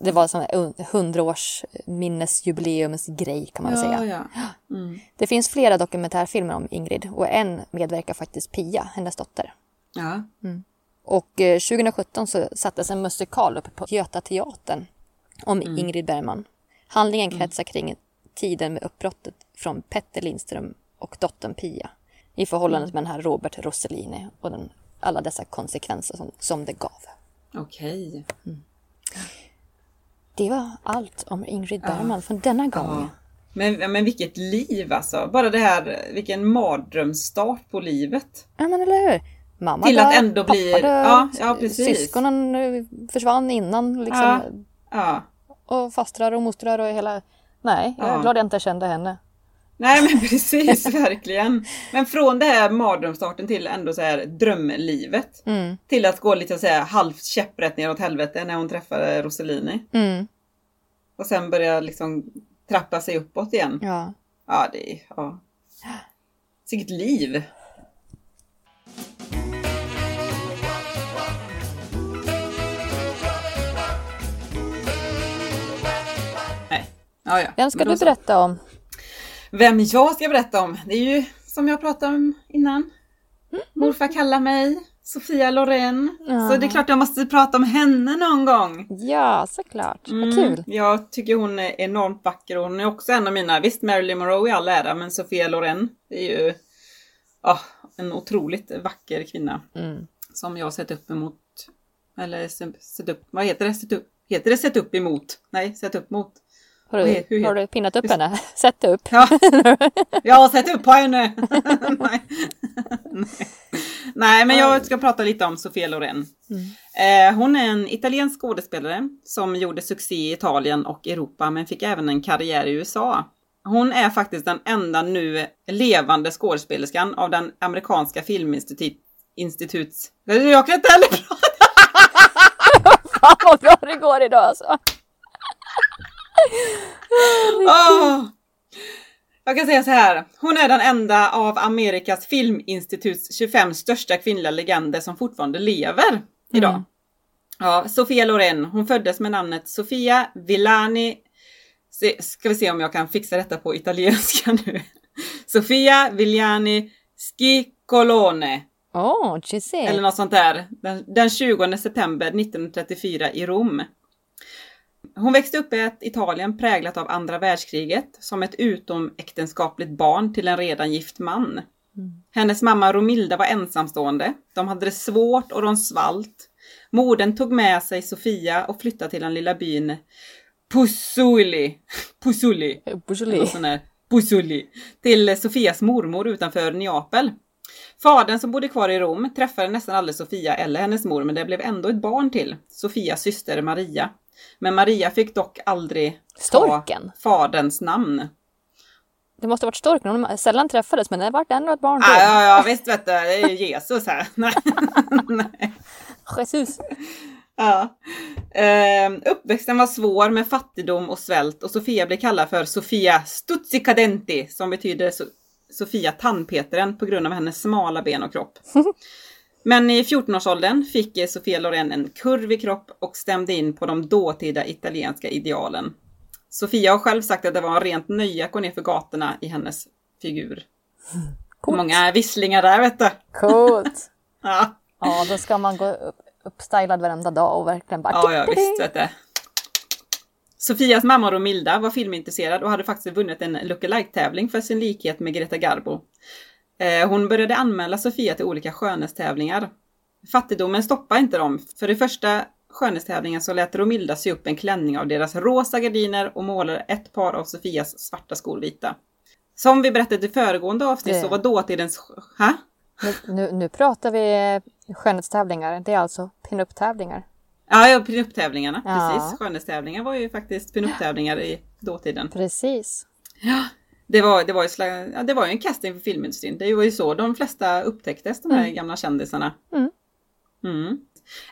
C: Det var som hundraårs minnesjubileumsgrej kan man väl säga.
B: ja. Mm.
C: Det finns flera dokumentärfilmer om Ingrid och en medverkar faktiskt Pia, hennes dotter.
B: ja.
C: Och eh, 2017 så sattes en musikal upp på Göta teatern om
B: Mm.
C: Ingrid Bergman. Handlingen kretsar kring tiden med uppbrottet från Petter Lindström och dottern Pia i förhållandet
B: Mm.
C: med den här Robert Rossellini och den, alla dessa konsekvenser som, som det gav.
B: Okej.
C: Det var allt om Ingrid Bergman för denna gång.
B: Men, men vilket liv alltså. Bara det här, vilken mardrömsstart på livet.
C: Ja men eller hur? Mamma
B: Till
C: dör,
B: att ändå
C: pappa
B: blir-
C: dör,
B: ja, ja, precis.
C: syskonen eh, försvann innan liksom.
B: Ja. Ja.
C: Och fastrar och mostrar och hela... Nej, jag är
B: Ja.
C: glad jag inte kände henne.
B: Nej men precis, verkligen. Men från det här mardrömsstarten till ändå så här drömlivet.
C: Mm.
B: Till att gå lite så här halvt käpprätt neråt helvete när hon träffade Rossellini.
C: Mm.
B: Och sen börja liksom trappa sig uppåt igen.
C: Ja.
B: Ja, det är... Ja. Sitt liv! Nej, Ja, ja.
C: Vem ska du berätta om?
B: Vem jag ska berätta om? Det är ju som jag pratade om innan. Morfar kallar mig Sofia Loren.
C: Ja.
B: Så det är klart jag måste prata om henne någon gång.
C: Ja, såklart. Vad
B: Mm,
C: kul.
B: Jag tycker hon är enormt vacker och hon är också en av mina, visst Marilyn Monroe i all ära, men Sofia Loren är ju ja, en otroligt vacker kvinna
C: Mm.
B: som jag sett upp emot. Eller se- sett upp, vad heter det? Sett upp, heter det sett upp emot? Nej, sett upp mot.
C: Har du,
B: hur-
C: har du pinnat upp henne? Sätt upp.
B: Ja, jag har sett upp på henne! Nej. Nej. Nej, men jag ska prata lite om Sofia Loren. Eh, hon är en italiensk skådespelare som gjorde succé i Italien och Europa men fick även en karriär i USA. Hon är faktiskt den enda nu levande skådespelerskan av den amerikanska filminstitut... Instituts... Jag kan inte heller prata!
C: Fan vad bra det går idag alltså.
B: Åh! Jag kan säga så här. Hon är den enda av Amerikas filminstituts 25 största kvinnliga legender som fortfarande lever idag.
C: Mm.
B: Ja, Sofia Loren. Hon föddes med namnet Sofia Villani. Ska vi se om jag kan fixa detta på italienska nu. Sofia Villani Schiccolone.
C: Åh, oh.
B: Eller något sånt där. Den, den 20 september 1934 i Rom. Hon växte upp i ett Italien präglat av andra världskriget som ett utomäktenskapligt barn till en redan gift man. Hennes mamma Romilda var ensamstående. De hade det svårt och de svalt. Modern tog med sig Sofia och flyttade till den lilla byn Pusuli. Pusuli. Här Pusuli. Till Sofias mormor utanför Neapel. Fadern som bodde kvar i Rom träffade nästan aldrig Sofia eller hennes mor men det blev ändå ett barn till. Sofias syster Maria. Men Maria fick dock aldrig ta
C: Storken.
B: faderns namn.
C: Det måste ha varit storken. De sällan träffades men det vart ändå ett barn
B: Ja,
C: till.
B: ja, ja visst vet du, det är ju Jesus här. Nej. Nej.
C: Jesus.
B: Ja. Ehm, uppväxten var svår med fattigdom och svält och Sofia blev kallad för Sofia Stuzzicadenti som betyder Sofia tandpetaren på grund av hennes smala ben och kropp. Men i 14-årsåldern fick eh, Sofia Loren en kurvig kropp och stämde in på de dåtida italienska idealen. Sofia har själv sagt att det var en rent nöje att gå ner för gatorna i hennes figur.
C: Coolt.
B: Många visslingar där vet du.
C: Coolt.
B: Ja.
C: Ja, då ska man gå upp, uppstylad varenda dag och verkligen bara...
B: Ja, ja visst vet du. Sofias mamma Romilda var filmintresserad och hade faktiskt vunnit en lookalike-tävling för sin likhet med Greta Garbo. Eh, Hon började anmäla Sofia till olika skönhetstävlingar. Fattigdomen stoppade inte dem. För i första skönhetstävlingen så lät Romilda sy upp en klänning av deras rosa gardiner och målade ett par av Sofias svarta skor vita. Som vi berättade i föregående avsnitt
C: Det-
B: så var dåtidens... Hä?
C: Nu, nu, nu pratar vi skönhetstävlingar. Det är alltså pin-up-tävlingar.
B: Ja, ja pinup-tävlingarna.
C: Ja.
B: Precis. Skönhetstävlingar var ju faktiskt pinup-tävlingar i dåtiden.
C: Precis.
B: Det var, det, var ju slag, ja, det var ju en casting för filmindustrin. Det var ju så de flesta upptäcktes, de här
C: Mm.
B: gamla kändisarna.
C: Mm.
B: Mm.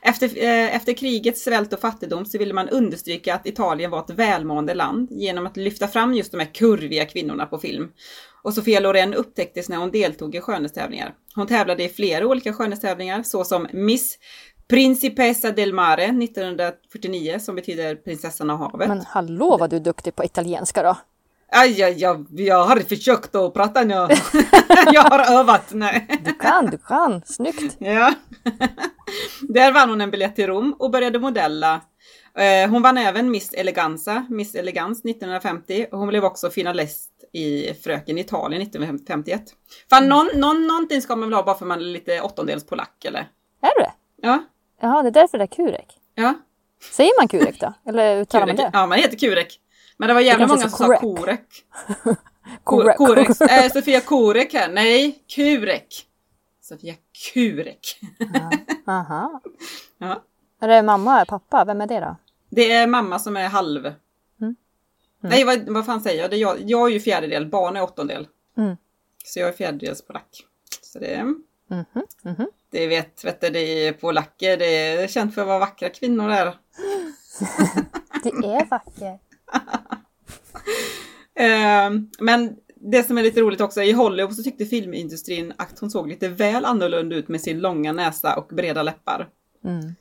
B: Efter, eh, efter kriget, svält och fattigdom så ville man understryka att Italien var ett välmående land genom att lyfta fram just de här kurviga kvinnorna på film. Och Sofia Loren upptäcktes när hon deltog i skönhetstävlingar. Hon tävlade i flera olika skönhetstävlingar såsom Miss Principessa del Mare 1949 som betyder prinsessan av havet.
C: Men hallå vad du är duktig på italienska då.
B: Aj, aj, aj, jag har försökt att prata nu. jag har övat. Nej.
C: Du kan, du kan. Snyggt.
B: Ja. Där vann hon en biljett till Rom och började modella. Eh, Hon vann även Miss Eleganza, Miss Elegans 1950 och hon blev också finalist i Fröken Italien 1951. Fan, någon, någon, någonting ska man väl ha bara för man är lite åttondels polack eller?
C: Är du det?
B: Ja,
C: Jaha, det är därför det är kurek.
B: ja.
C: Säger man kurek då? Eller uttalar man det?
B: Ja, man heter Kurek. Men det var jävla
C: kanske
B: många
C: är
B: som
C: så
B: sa
C: korek.
B: Korek.
C: Korek.
B: Eh, Sofia Korek här. Nej, Kurek. Sofia Kurek.
C: Ja. Aha.
B: Ja.
C: Är det mamma eller pappa? Vem är det då?
B: Det är mamma som är halv.
C: Mm.
B: Nej, vad, vad fan säger jag? Det är jag? Jag är ju fjärdedel, barn är åttondel.
C: Mm.
B: Så jag är fjärdedels polack. Så det,
C: Mhm, mhm.
B: Det vet, vet du, det är polacker, det är känt för att vara vackra kvinnor där.
C: Det är vackert.
B: Eh, men det som är lite roligt också, i Hollywood så tyckte filmindustrin att hon såg lite väl annorlunda ut med sin långa näsa och breda läppar.
C: Mm.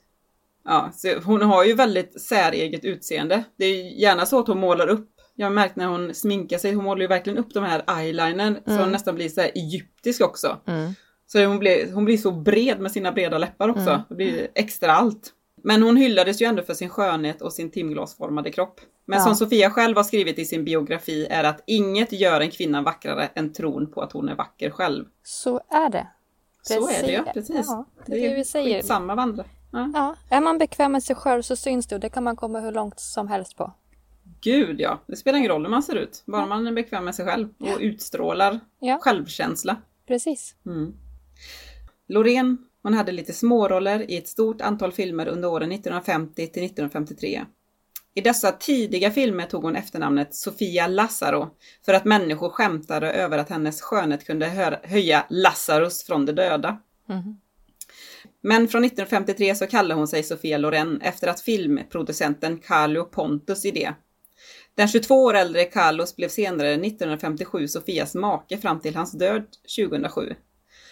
B: Ja, så hon har ju väldigt säreget utseende. Det är gärna så att hon målar upp Jag märkt när hon sminkar sig, hon målar ju verkligen upp de här eyelinern så hon nästan blir så här egyptisk också.
C: Mm.
B: Så hon blir, hon blir så bred med sina breda läppar också.
C: Mm.
B: Det blir extra allt. Men hon hyllades ju ändå för sin skönhet och sin timglasformade kropp. Men
C: Ja.
B: som Sofia själv har skrivit i sin biografi är att inget gör en kvinna vackrare än tron på att hon är vacker själv.
C: Så är det.
B: Så är det ja,
C: Precis.
B: precis.
C: Ja, det är det vi säger.
B: Samma vandra. Ja.
C: Ja, är man bekväm med sig själv så syns det och det kan man komma hur långt som helst på.
B: Gud ja, det spelar ingen roll hur man ser ut. Bara man är bekväm med sig själv och utstrålar självkänsla.
C: Precis.
B: Mm. Loreen, hon hade lite småroller i ett stort antal filmer under åren 1950 till 1953. I dessa tidiga filmer tog hon efternamnet Sofia Lazzaro för att människor skämtade över att hennes skönhet kunde hö- höja Lazarus från de döda.
C: Mhm.
B: Men från 1953 så kallade hon sig Sofia Loren efter att filmproducenten Carlo Pontus idé. Den 22 år äldre Carlos blev senare 1957 Sofias make fram till hans död 2007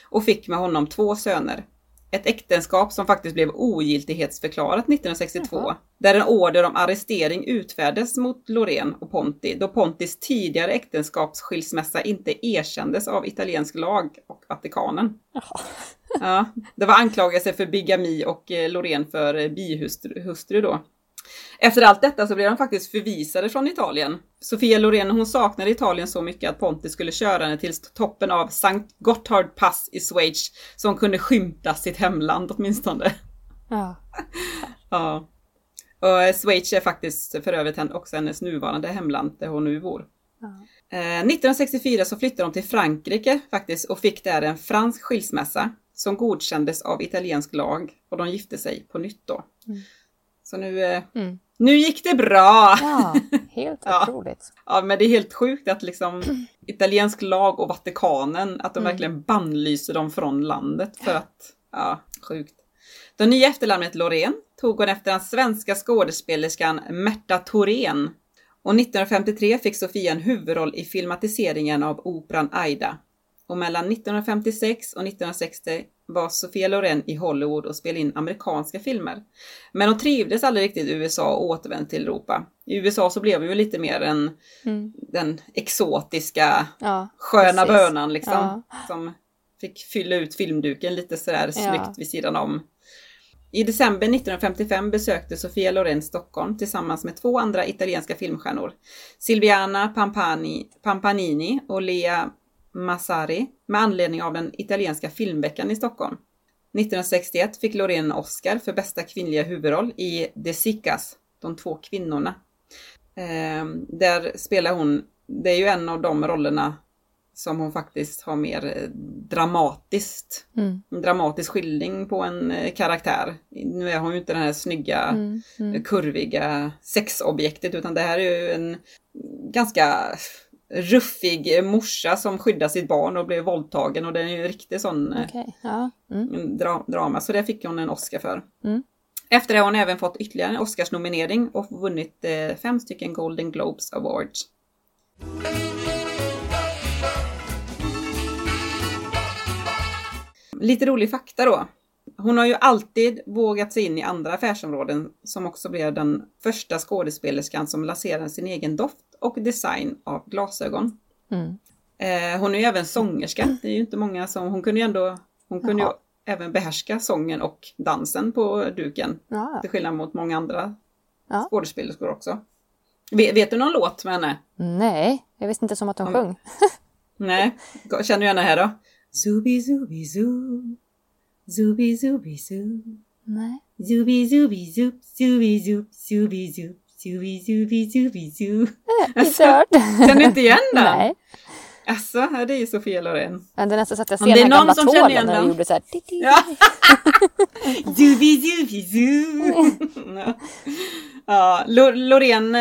B: och fick med honom två söner. Ett äktenskap som faktiskt blev ogiltighetsförklarat 1962,
C: Jaha.
B: där en order om arrestering utfärdades mot Loreen och Ponti, då Pontis tidigare äktenskapsskilsmässa inte erkändes av italiensk lag och Vatikanen.
C: Jaha.
B: Ja, det var anklagelse för bigami och eh, Loreen för eh, bihustru hustru då. Efter allt detta så blev de faktiskt förvisade från Italien. Sofia Loren hon saknade Italien så mycket att Ponti skulle köra henne till toppen av Sankt Gotthard Pass i Schweiz så hon kunde skymta sitt hemland åtminstone.
C: Ja.
B: Ja. Och eh, Schweiz är faktiskt för övrigt också hennes nuvarande hemland där hon nu bor.
C: Ja.
B: Eh, 1964 så flyttade de till Frankrike faktiskt och fick där en fransk skilsmässa som godkändes av italiensk lag och de gifte sig på nytt då.
C: Mm.
B: Så nu, eh,
C: Mm.
B: nu gick det bra!
C: ja, helt
B: Ja.
C: otroligt.
B: Ja, men det är helt sjukt att liksom italiensk lag och Vatikanen, att de
C: Mm.
B: verkligen bannlyser dem från landet för att, ja, sjukt. Det nya efternamnet Loreen tog hon efter den svenska skådespelerskan Märta Thorén. Och 1953 fick Sofia en huvudroll i filmatiseringen av operan Aida. Och mellan 1956 och 1960 var Sofia Loren i Hollywood och spelade in amerikanska filmer. Men hon trivdes aldrig riktigt i USA och återvände till Europa. I USA så blev hon ju lite mer en,
C: Mm.
B: den exotiska
C: Ja,
B: sköna
C: Precis.
B: bönan liksom.
C: Ja.
B: Som fick fylla ut filmduken lite sådär
C: Ja.
B: snyggt vid sidan om. I december 1955 besökte Sofia Loren Stockholm tillsammans med två andra italienska filmstjärnor. Silviana Pampani, Pampanini och Lea Massari med anledning av den italienska filmveckan i Stockholm. 1961 fick Loreen en Oscar för bästa kvinnliga huvudroll i De Sicas, De två kvinnorna. Ehm, där spelar hon, det är ju en av de rollerna som hon faktiskt har mer eh, dramatiskt,
C: Mm.
B: en dramatisk skildring på en eh, karaktär. Nu är hon ju inte den här snygga,
C: Mm. Mm.
B: kurviga sexobjektet utan det här är ju en ganska ruffig morsa som skyddar sitt barn och blir våldtagen och det är ju en riktig sån eh,
C: Okej, ja. Mm.
B: dra drama, så det fick hon en Oscar för.
C: Mm.
B: Efter det har hon även fått ytterligare en Oscarsnominering och vunnit eh, fem stycken Golden Globes Awards. Lite rolig fakta då. Hon har ju alltid vågat sig in i andra affärsområden som också blev den första skådespelerskan som lanserade sin egen doft och design av glasögon.
C: Mm.
B: Eh, hon är ju även sångerska. Det är ju inte många som... Hon kunde ju ändå... Hon kunde ju
C: Jaha.
B: även behärska sången och dansen på duken.
C: Ja.
B: Till skillnad mot många andra
C: Ja.
B: skådespelerskor också. Vet, vet du någon låt med henne?
C: Nej, jag visste inte som att hon
B: Om-
C: sjöng.
B: Nej, känner du gärna här då? Zubi zubi zoo. Zubi zubi zoo.
C: Nej.
B: Zubi zubi zup, zubi zup, zubi zup, zubi zubi zubi.
C: Inte hört.
B: Känner du inte igen den?
C: Nej.
B: Alltså, det är ju Sofia Loren.
C: Men det är nästan så att jag ser den
B: är
C: här gamla tvålen när
B: den.
C: gjorde så här.
B: Ja. Zubi zubi zoo. Ja, Lo- Loreen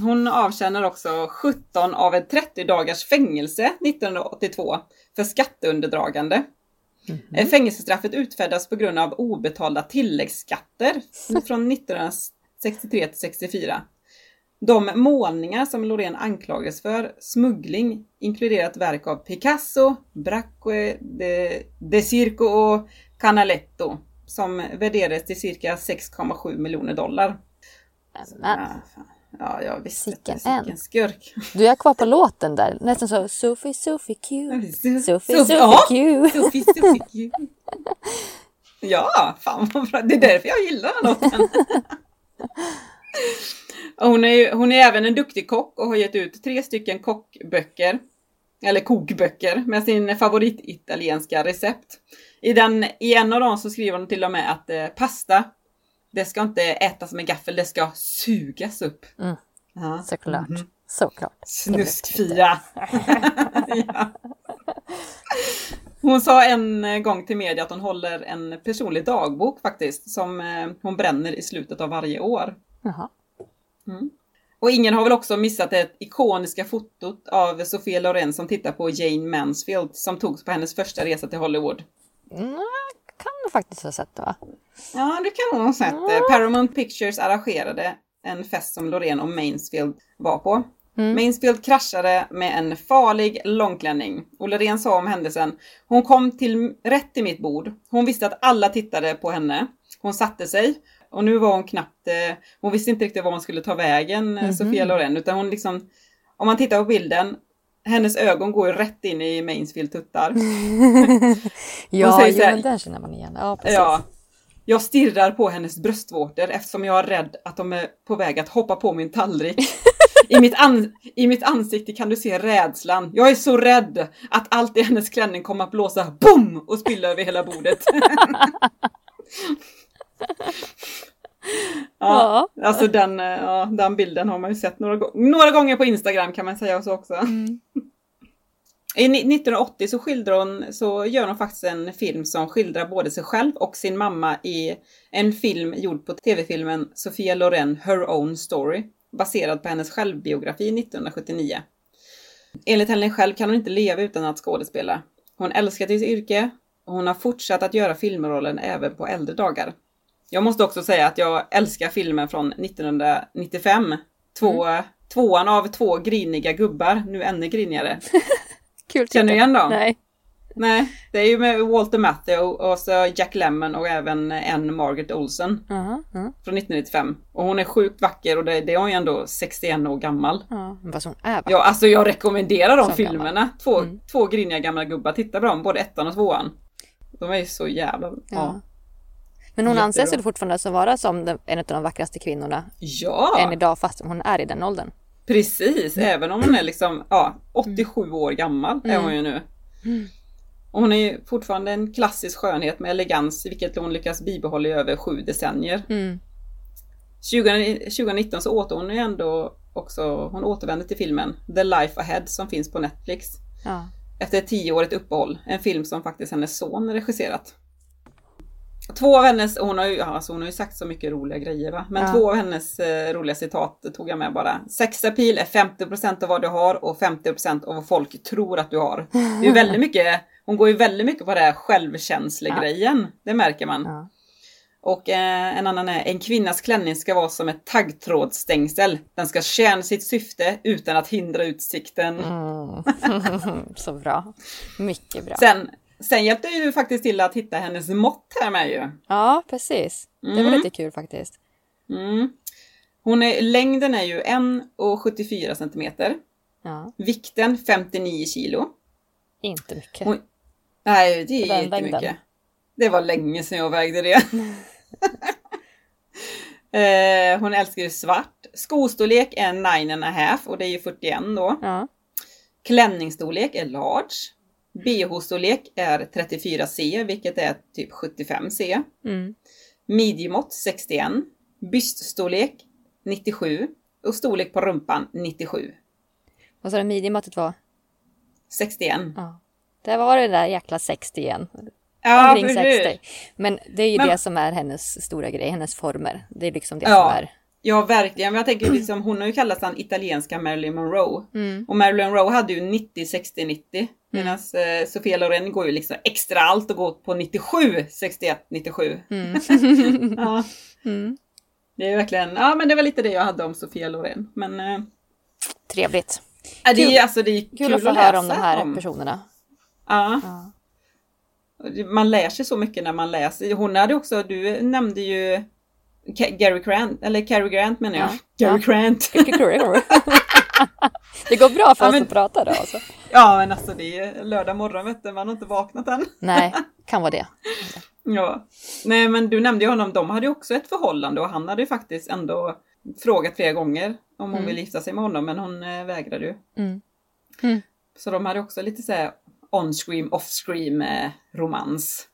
B: hon avtjänar också 17 av ett 30 dagars fängelse 1982 för skatteunderdragande. Eh, Fängelsestraffet utfärdas på grund av obetalda tilläggsskatter från 1963 till 64. De målningar som Loreen anklagades för smuggling inkluderar ett verk av Picasso, Bracque, de, de Circo och Canaletto som värderades till cirka 6,7 miljoner dollar.
C: Men,
B: Ja, jag visste
C: Sicken
B: det. Sicken
C: en.
B: skurk.
C: Du är kvar på låten där. Nästan så Sophie, Sophie Q. Sophie, Sophie
B: ja,
C: Q.
B: Sophie, Sophie Q. Ja, fan vad bra. Det är därför jag gillar den låten. Hon är, hon är även en duktig kock och har gett ut tre stycken kockböcker. Eller kokböcker med sin favorititalienska recept. I, den, I en av dem så skriver hon till och med att eh, pasta, det ska inte ätas med gaffel, det ska sugas upp.
C: Mm.
B: Ja.
C: Såklart.
B: Mhm.
C: Såklart.
B: Snuskfia! ja. Hon sa en eh, gång till media att hon håller en personlig dagbok faktiskt, som eh, hon bränner i slutet av varje år.
C: Jaha.
B: Och ingen har väl också missat det ikoniska fotot av Sofia Loren som tittar på Jane Mansfield som togs på hennes första resa till Hollywood.
C: Mm, kan du faktiskt ha sett det va?
B: Ja, det kan hon ha sett. Eh, Paramount Pictures arrangerade en fest som Loreen och Mansfield var på. Mansfield kraschade med en farlig långklänning. Och Loreen sa om händelsen, hon kom till rätt till mitt bord. Hon visste att alla tittade på henne. Hon satte sig. Och nu var hon knappt, eh, hon visste inte riktigt var hon skulle ta vägen, eh, Sofia Loren. Utan hon liksom, om man tittar på bilden, hennes ögon går ju rätt in i Mansfield tuttar.
C: Ja,
B: säger
C: jo,
B: här-
C: men den känner man igen. Ja, precis.
B: Ja. Jag stirrar på hennes bröstvårtor eftersom jag är rädd att de är på väg att hoppa på min tallrik. I mitt, I mitt ansikte kan du se rädslan. Jag är så rädd att allt i hennes klänning kommer att blåsa BOOM! och spilla över hela bordet. ja, alltså den, eh, ja, den bilden har man ju sett några, några gånger på Instagram kan man säga så också. I ni- 1980 så skildrar hon, så gör hon faktiskt en film som skildrar både sig själv och sin mamma i en film gjord på tv-filmen Sofia Loren, Her Own Story, baserad på hennes självbiografi 1979. Enligt henne själv kan hon inte leva utan att skådespela. Hon älskar sitt yrke och hon har fortsatt att göra filmrollen även på äldre dagar. Jag måste också säga att jag älskar filmen från 1995. Två, Tvåan av två griniga gubbar, nu ännu grinigare.
C: Kul
B: Känner du igen dem?
C: Nej.
B: Nej, det är ju med Walter Matthau och så Jack Lemmon och även en Margaret Olsen
C: Jaha, ja.
B: från 1995. Och hon är sjukt vacker och det, det är hon ju ändå 61 år gammal.
C: ja. men Fast hon är vacker.
B: Ja, alltså jag rekommenderar de
C: Som
B: filmerna. Två,
C: Mm.
B: två griniga gamla gubbar, titta på dem, både ettan och tvåan. De är ju så jävla... Ja.
C: Ja. Men hon anses väl fortfarande som vara som en av de vackraste kvinnorna
B: Ja,
C: än idag fast hon är i den åldern.
B: precis. Även om hon är liksom ja, 87 år gammal är hon ju nu. Och hon är fortfarande en klassisk skönhet med elegans, vilket hon lyckas bibehålla i över sju decennier.
C: Mm.
B: 20, 2019 så åter hon ändå också, hon återvände till filmen The Life Ahead som finns på Netflix.
C: Ja.
B: Efter ett tioårigt uppehåll. En film som faktiskt hennes son regisserat. Två av hennes, hon har ju, alltså hon har ju sagt så mycket roliga grejer va. Men
C: Ja.
B: två av hennes eh, roliga citat tog jag med bara. Sexapil är 50% av vad du har och 50% av vad folk tror att du har. Det är väldigt mycket, hon går ju väldigt mycket på det här självkänslegrejen. Det märker man.
C: Ja.
B: Och eh, en annan är, en kvinnas klänning ska vara som ett taggtrådsstängsel. Den ska tjäna sitt syfte utan att hindra utsikten.
C: Mm. så bra. Mycket bra.
B: Sen, sen hjälpte ju du faktiskt till att hitta hennes mått här med ju.
C: Ja, precis. Det var
B: Mm.
C: lite kul faktiskt.
B: Mm. Hon är, längden är ju 1,74 centimeter.
C: Ja,
B: Vikten 59 kilo.
C: inte mycket.
B: Hon, nej, det är
C: den
B: inte mycket.
C: längden.
B: Det var länge sedan jag vägde det. Eh, hon älskar ju svart. Skostorlek är 9 and a half och det är ju 41 då.
C: Ja.
B: Klänningsstorlek är large. BH-storlek är 34C, vilket är typ 75C.
C: Mm.
B: Midjemått 61. Byststorlek 97. Och storlek på rumpan 97.
C: Vad sa du midjemåttet var?
B: 61.
C: Ja. Det var det där jäkla 60 igen.
B: Ja,
C: Omkring
B: precis.
C: 60. Men det är ju
B: Men-
C: det som är hennes stora grej, hennes former. Det är liksom det
B: Ja.
C: som är...
B: Ja, verkligen. Jag tänker liksom, hon har ju kallats den italienska Marilyn Monroe.
C: Mm.
B: Och Marilyn Monroe hade ju 90, 60, 90. Medan eh, Sofia Loren går ju liksom extra allt och går på 97, 61, 97.
C: Mm.
B: Ja.
C: Mm.
B: Det är verkligen, ja men det var lite det jag hade om Sofia Loren. Men eh,
C: Trevligt.
B: ja, det,
C: Kul.
B: är, alltså, det är kul,
C: Kul att få höra om de här personerna.
B: Ja.
C: Ja.
B: Man lär sig så mycket när man läser. Hon hade också, du nämnde ju Gary Grant, eller Cary Grant menar jag.
C: Ja.
B: Gary. Grant.
C: Det går bra för
B: Ja,
C: oss
B: men-
C: att prata då alltså.
B: Ja men alltså det är lördag morgon vet du, man har inte vaknat än.
C: Nej, kan vara det.
B: Ja. Nej men du nämnde ju honom, de hade ju också ett förhållande och han hade ju faktiskt ändå frågat flera gånger om hon
C: Mm.
B: ville gifta sig med honom men hon eh, vägrade ju.
C: Mm.
B: Så de hade också lite såhär on-scream, off-scream eh, romans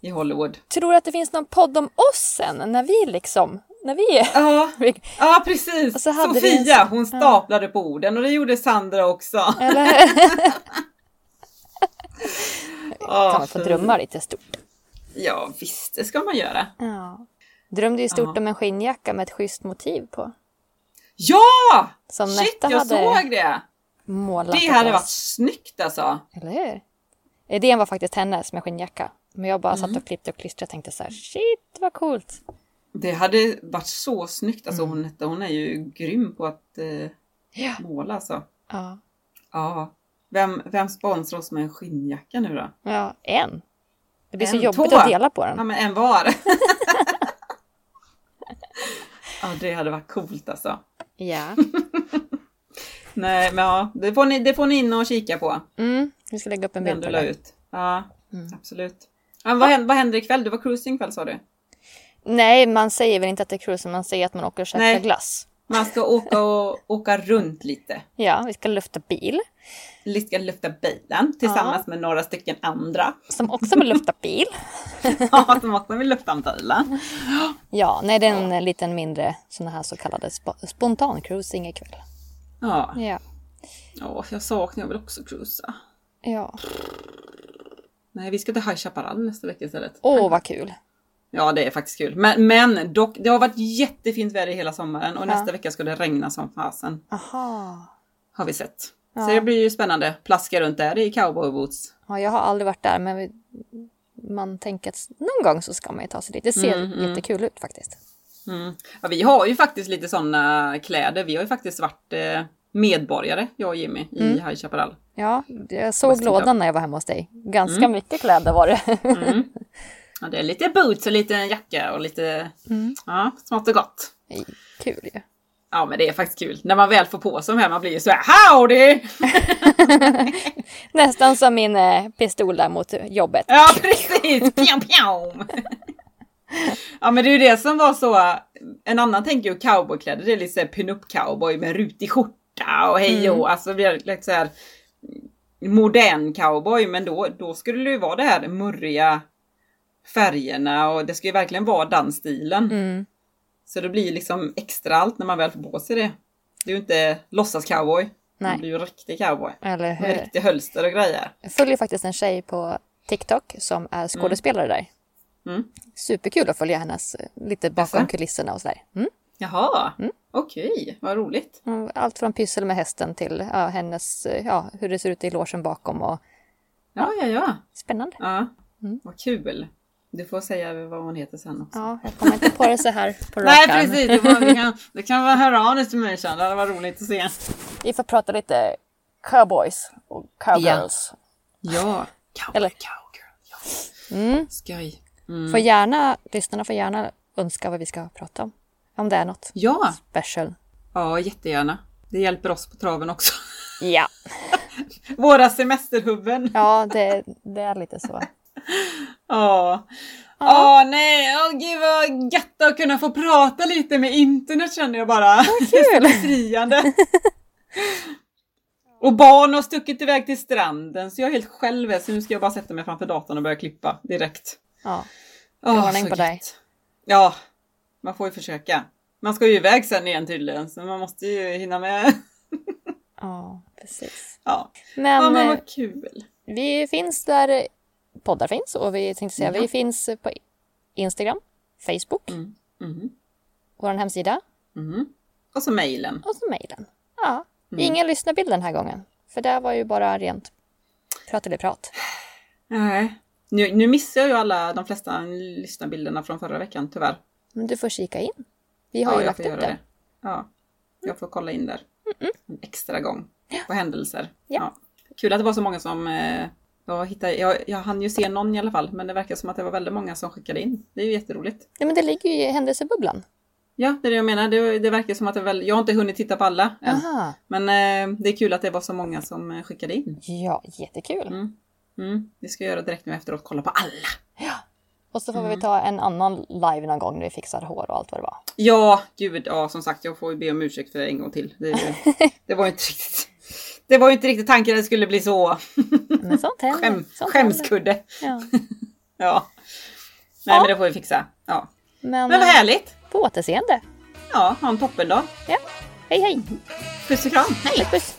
B: i Hollywood.
C: Tror du att det finns någon podd om oss sen? När vi liksom, när vi är...
B: Ja, ja precis!
C: En
B: Sofia,
C: sån-
B: hon staplade på orden och det gjorde Sandra också.
C: Eller?
B: Ja,
C: kan man få drömma lite stort.
B: Ja visst, det ska man göra.
C: Ja. Drömde ju stort
B: Ja.
C: om en skinnjacka med ett schysst motiv på.
B: Ja!
C: Som
B: Shit,
C: Netta
B: jag
C: hade
B: såg det!
C: Målat
B: Det hade varit snyggt alltså.
C: Eller hur? Idén var faktiskt hennes med skinnjacka. Men jag bara
B: Mm.
C: satt och klippte och klistrade och tänkte så här, shit vad coolt.
B: Det hade varit så snyggt. Alltså
C: Mm.
B: hon, hon är ju grym på att eh,
C: Ja.
B: måla alltså.
C: Ja,
B: Ja. Vem, vem sponsrar oss med en skinnjacka nu då?
C: ja en. Det blir så
B: En,
C: jobbigt
B: två.
C: att dela på den.
B: Ja men en var. ja det hade varit coolt alltså.
C: Ja.
B: Nej men ja, det får ni, det får ni in och kika på.
C: Mm, vi ska lägga upp en bild på det.
B: ut. Ja,
C: Mm.
B: absolut. Ja, vad, händer, vad händer ikväll? Du var cruising ikväll sa du?
C: Nej, man säger väl inte att det är cruise, man säger att man åker och käkar
B: Nej.
C: glass.
B: Man ska åka och åka runt lite.
C: Ja, vi ska lufta bil.
B: Vi ska lyfta bilen tillsammans med några stycken andra.
C: Som också vill lufta bil.
B: Ja, som också vill lufta bilen.
C: Ja, nej det är en liten mindre sån här så kallade sp- spontan cruising ikväll.
B: Ja,
C: Ja.
B: ja jag saknar jag vill också cruisa.
C: Ja.
B: Nej, vi ska till High Chaparral nästa vecka istället.
C: Åh, vad kul.
B: Ja, det är faktiskt kul. Men, men dock, det har varit jättefint väder hela sommaren och
C: Ja.
B: nästa vecka ska det regna som fasen.
C: Aha.
B: Har vi sett.
C: Ja.
B: Så det blir ju spännande. Plaska runt där i cowboyboots.
C: Ja, jag har aldrig varit där, men man tänker att någon gång så ska man ju ta sig dit. Det ser
B: Mm, mm.
C: jättekul ut faktiskt.
B: Mm. Ja, vi har ju faktiskt lite sådana kläder. Vi har ju faktiskt varit eh, medborgare, jag och Jimmy, i
C: Mm.
B: High Chaparral.
C: Ja, jag såg lådan när jag var hemma hos dig. Ganska mycket kläder var det.
B: Mm. Ja, det är lite boots och lite jacka och lite
C: Mm.
B: ja, smått och gott.
C: Kul ju.
B: Ja men det är faktiskt kul. När man väl får på sig de här man blir ju så här howdy!
C: Nästan som min eh, pistol där mot jobbet.
B: Ja precis! Pjam, pjam. Ja men det är ju det som var så. En annan tänker ju cowboykläder. Det är lite pin-up cowboy med rutig skjorta och hej och alltså det blir lite såhär modern cowboy. Men då, då skulle det ju vara det här murriga färgerna och det ska ju verkligen vara den stilen.
C: Mm.
B: Så det blir liksom extra allt när man väl får på sig det. Det är ju inte låtsas cowboy.
C: Nej.
B: Man blir ju riktig cowboy.
C: Eller
B: Med
C: hur?
B: riktig hölster och grejer.
C: Jag följer faktiskt en tjej på TikTok som är skådespelare där.
B: Mm.
C: Superkul att följa hennes eh, lite bakom
B: Jaså?
C: kulisserna och sådär. Mm.
B: Jaha, okej, vad roligt.
C: Mm, Allt från pyssel med hästen till ja, hennes, eh, ja, hur det ser ut i logen bakom och
B: Ja, ja, ja.
C: spännande.
B: ja.
C: Mm.
B: Vad kul. Du får säga vad hon heter sen också.
C: Ja, jag kommer inte på det så här på rak
B: Nej precis, det, får, det, kan, det kan vara höra av dig till mig sen. Det varit roligt att se.
C: Vi får prata lite cowboys och cowgirls.
B: Ja, cowboy,
C: Eller-
B: cowgirl. Ja.
C: Mm.
B: Skoj. Mm.
C: Får gärna, lyssnarna får gärna önska vad vi ska prata om. Om det är något
B: Ja,
C: special.
B: ja, jättegärna. Det hjälper oss på traven också.
C: Ja,
B: Våra semesterhuvuden.
C: ja det, det är lite så.
B: Ja. Åh nej, åh gud vad gött att kunna få prata lite med internet känner jag bara. Det är så
C: kul.
B: befriande. Och barn har stuckit iväg till stranden så jag är helt själv så nu ska jag bara sätta mig framför datorn och börja klippa direkt.
C: Ja,
B: Åh,
C: ordning
B: så
C: på dig.
B: Ja, man får ju försöka. Man ska ju iväg sen igen tydligen så man måste ju hinna med.
C: ja precis.
B: Ja,
C: Men,
B: ja men
C: eh,
B: vad kul.
C: vi finns där poddar finns och vi tänkte säga
B: Ja.
C: vi finns på Instagram, Facebook,
B: Mm. Mhm.
C: vår hemsida
B: Mhm. Och så mejlen.
C: och så mejlen. Ja,
B: Mm.
C: ingen lyssnarbild den här gången. För det var ju bara rent prat.
B: Nej. Nu, nu missar jag ju alla de flesta lyssnarbilderna från förra veckan tyvärr.
C: Men du får kika in. Vi har
B: Ja,
C: ju lagt upp det.
B: Ja, jag får kolla in där. En extra gång. På händelser.
C: Ja.
B: Kul att det var så många som eh, Jag, hittade, jag, jag hann ju se någon i alla fall, men det verkar som att det var väldigt många som skickade in. Det är ju jätteroligt.
C: Ja, men det ligger ju i händelsebubblan.
B: Ja, det är det jag menar. Det, det verkar som att det är väl, jag har inte hunnit titta på alla än.
C: Aha.
B: Men eh, det är kul att det var så många som eh, skickade in.
C: Ja, jättekul.
B: Mm. Mm. Vi ska göra direkt nu efteråt, kolla på alla.
C: Och så får
B: Mm.
C: vi ta en annan live någon gång när vi fixar hår och allt vad det var.
B: Ja, gud, ja som sagt, jag får ju be om ursäkt för det en gång till. Det, det var ju inte riktigt... Det var ju inte riktigt tanken att det skulle bli så.
C: Men sånt händer.
B: Skäm,
C: sånt
B: skämskudde.
C: Ja.
B: Ja. Nej,
C: Ja.
B: men det får vi fixa. Ja.
C: Men,
B: Men vad
C: eh,
B: härligt!
C: på återseende.
B: Ja, ha en toppendag.
C: Ja. Hej hej!
B: Puss och kram!
C: Puss puss!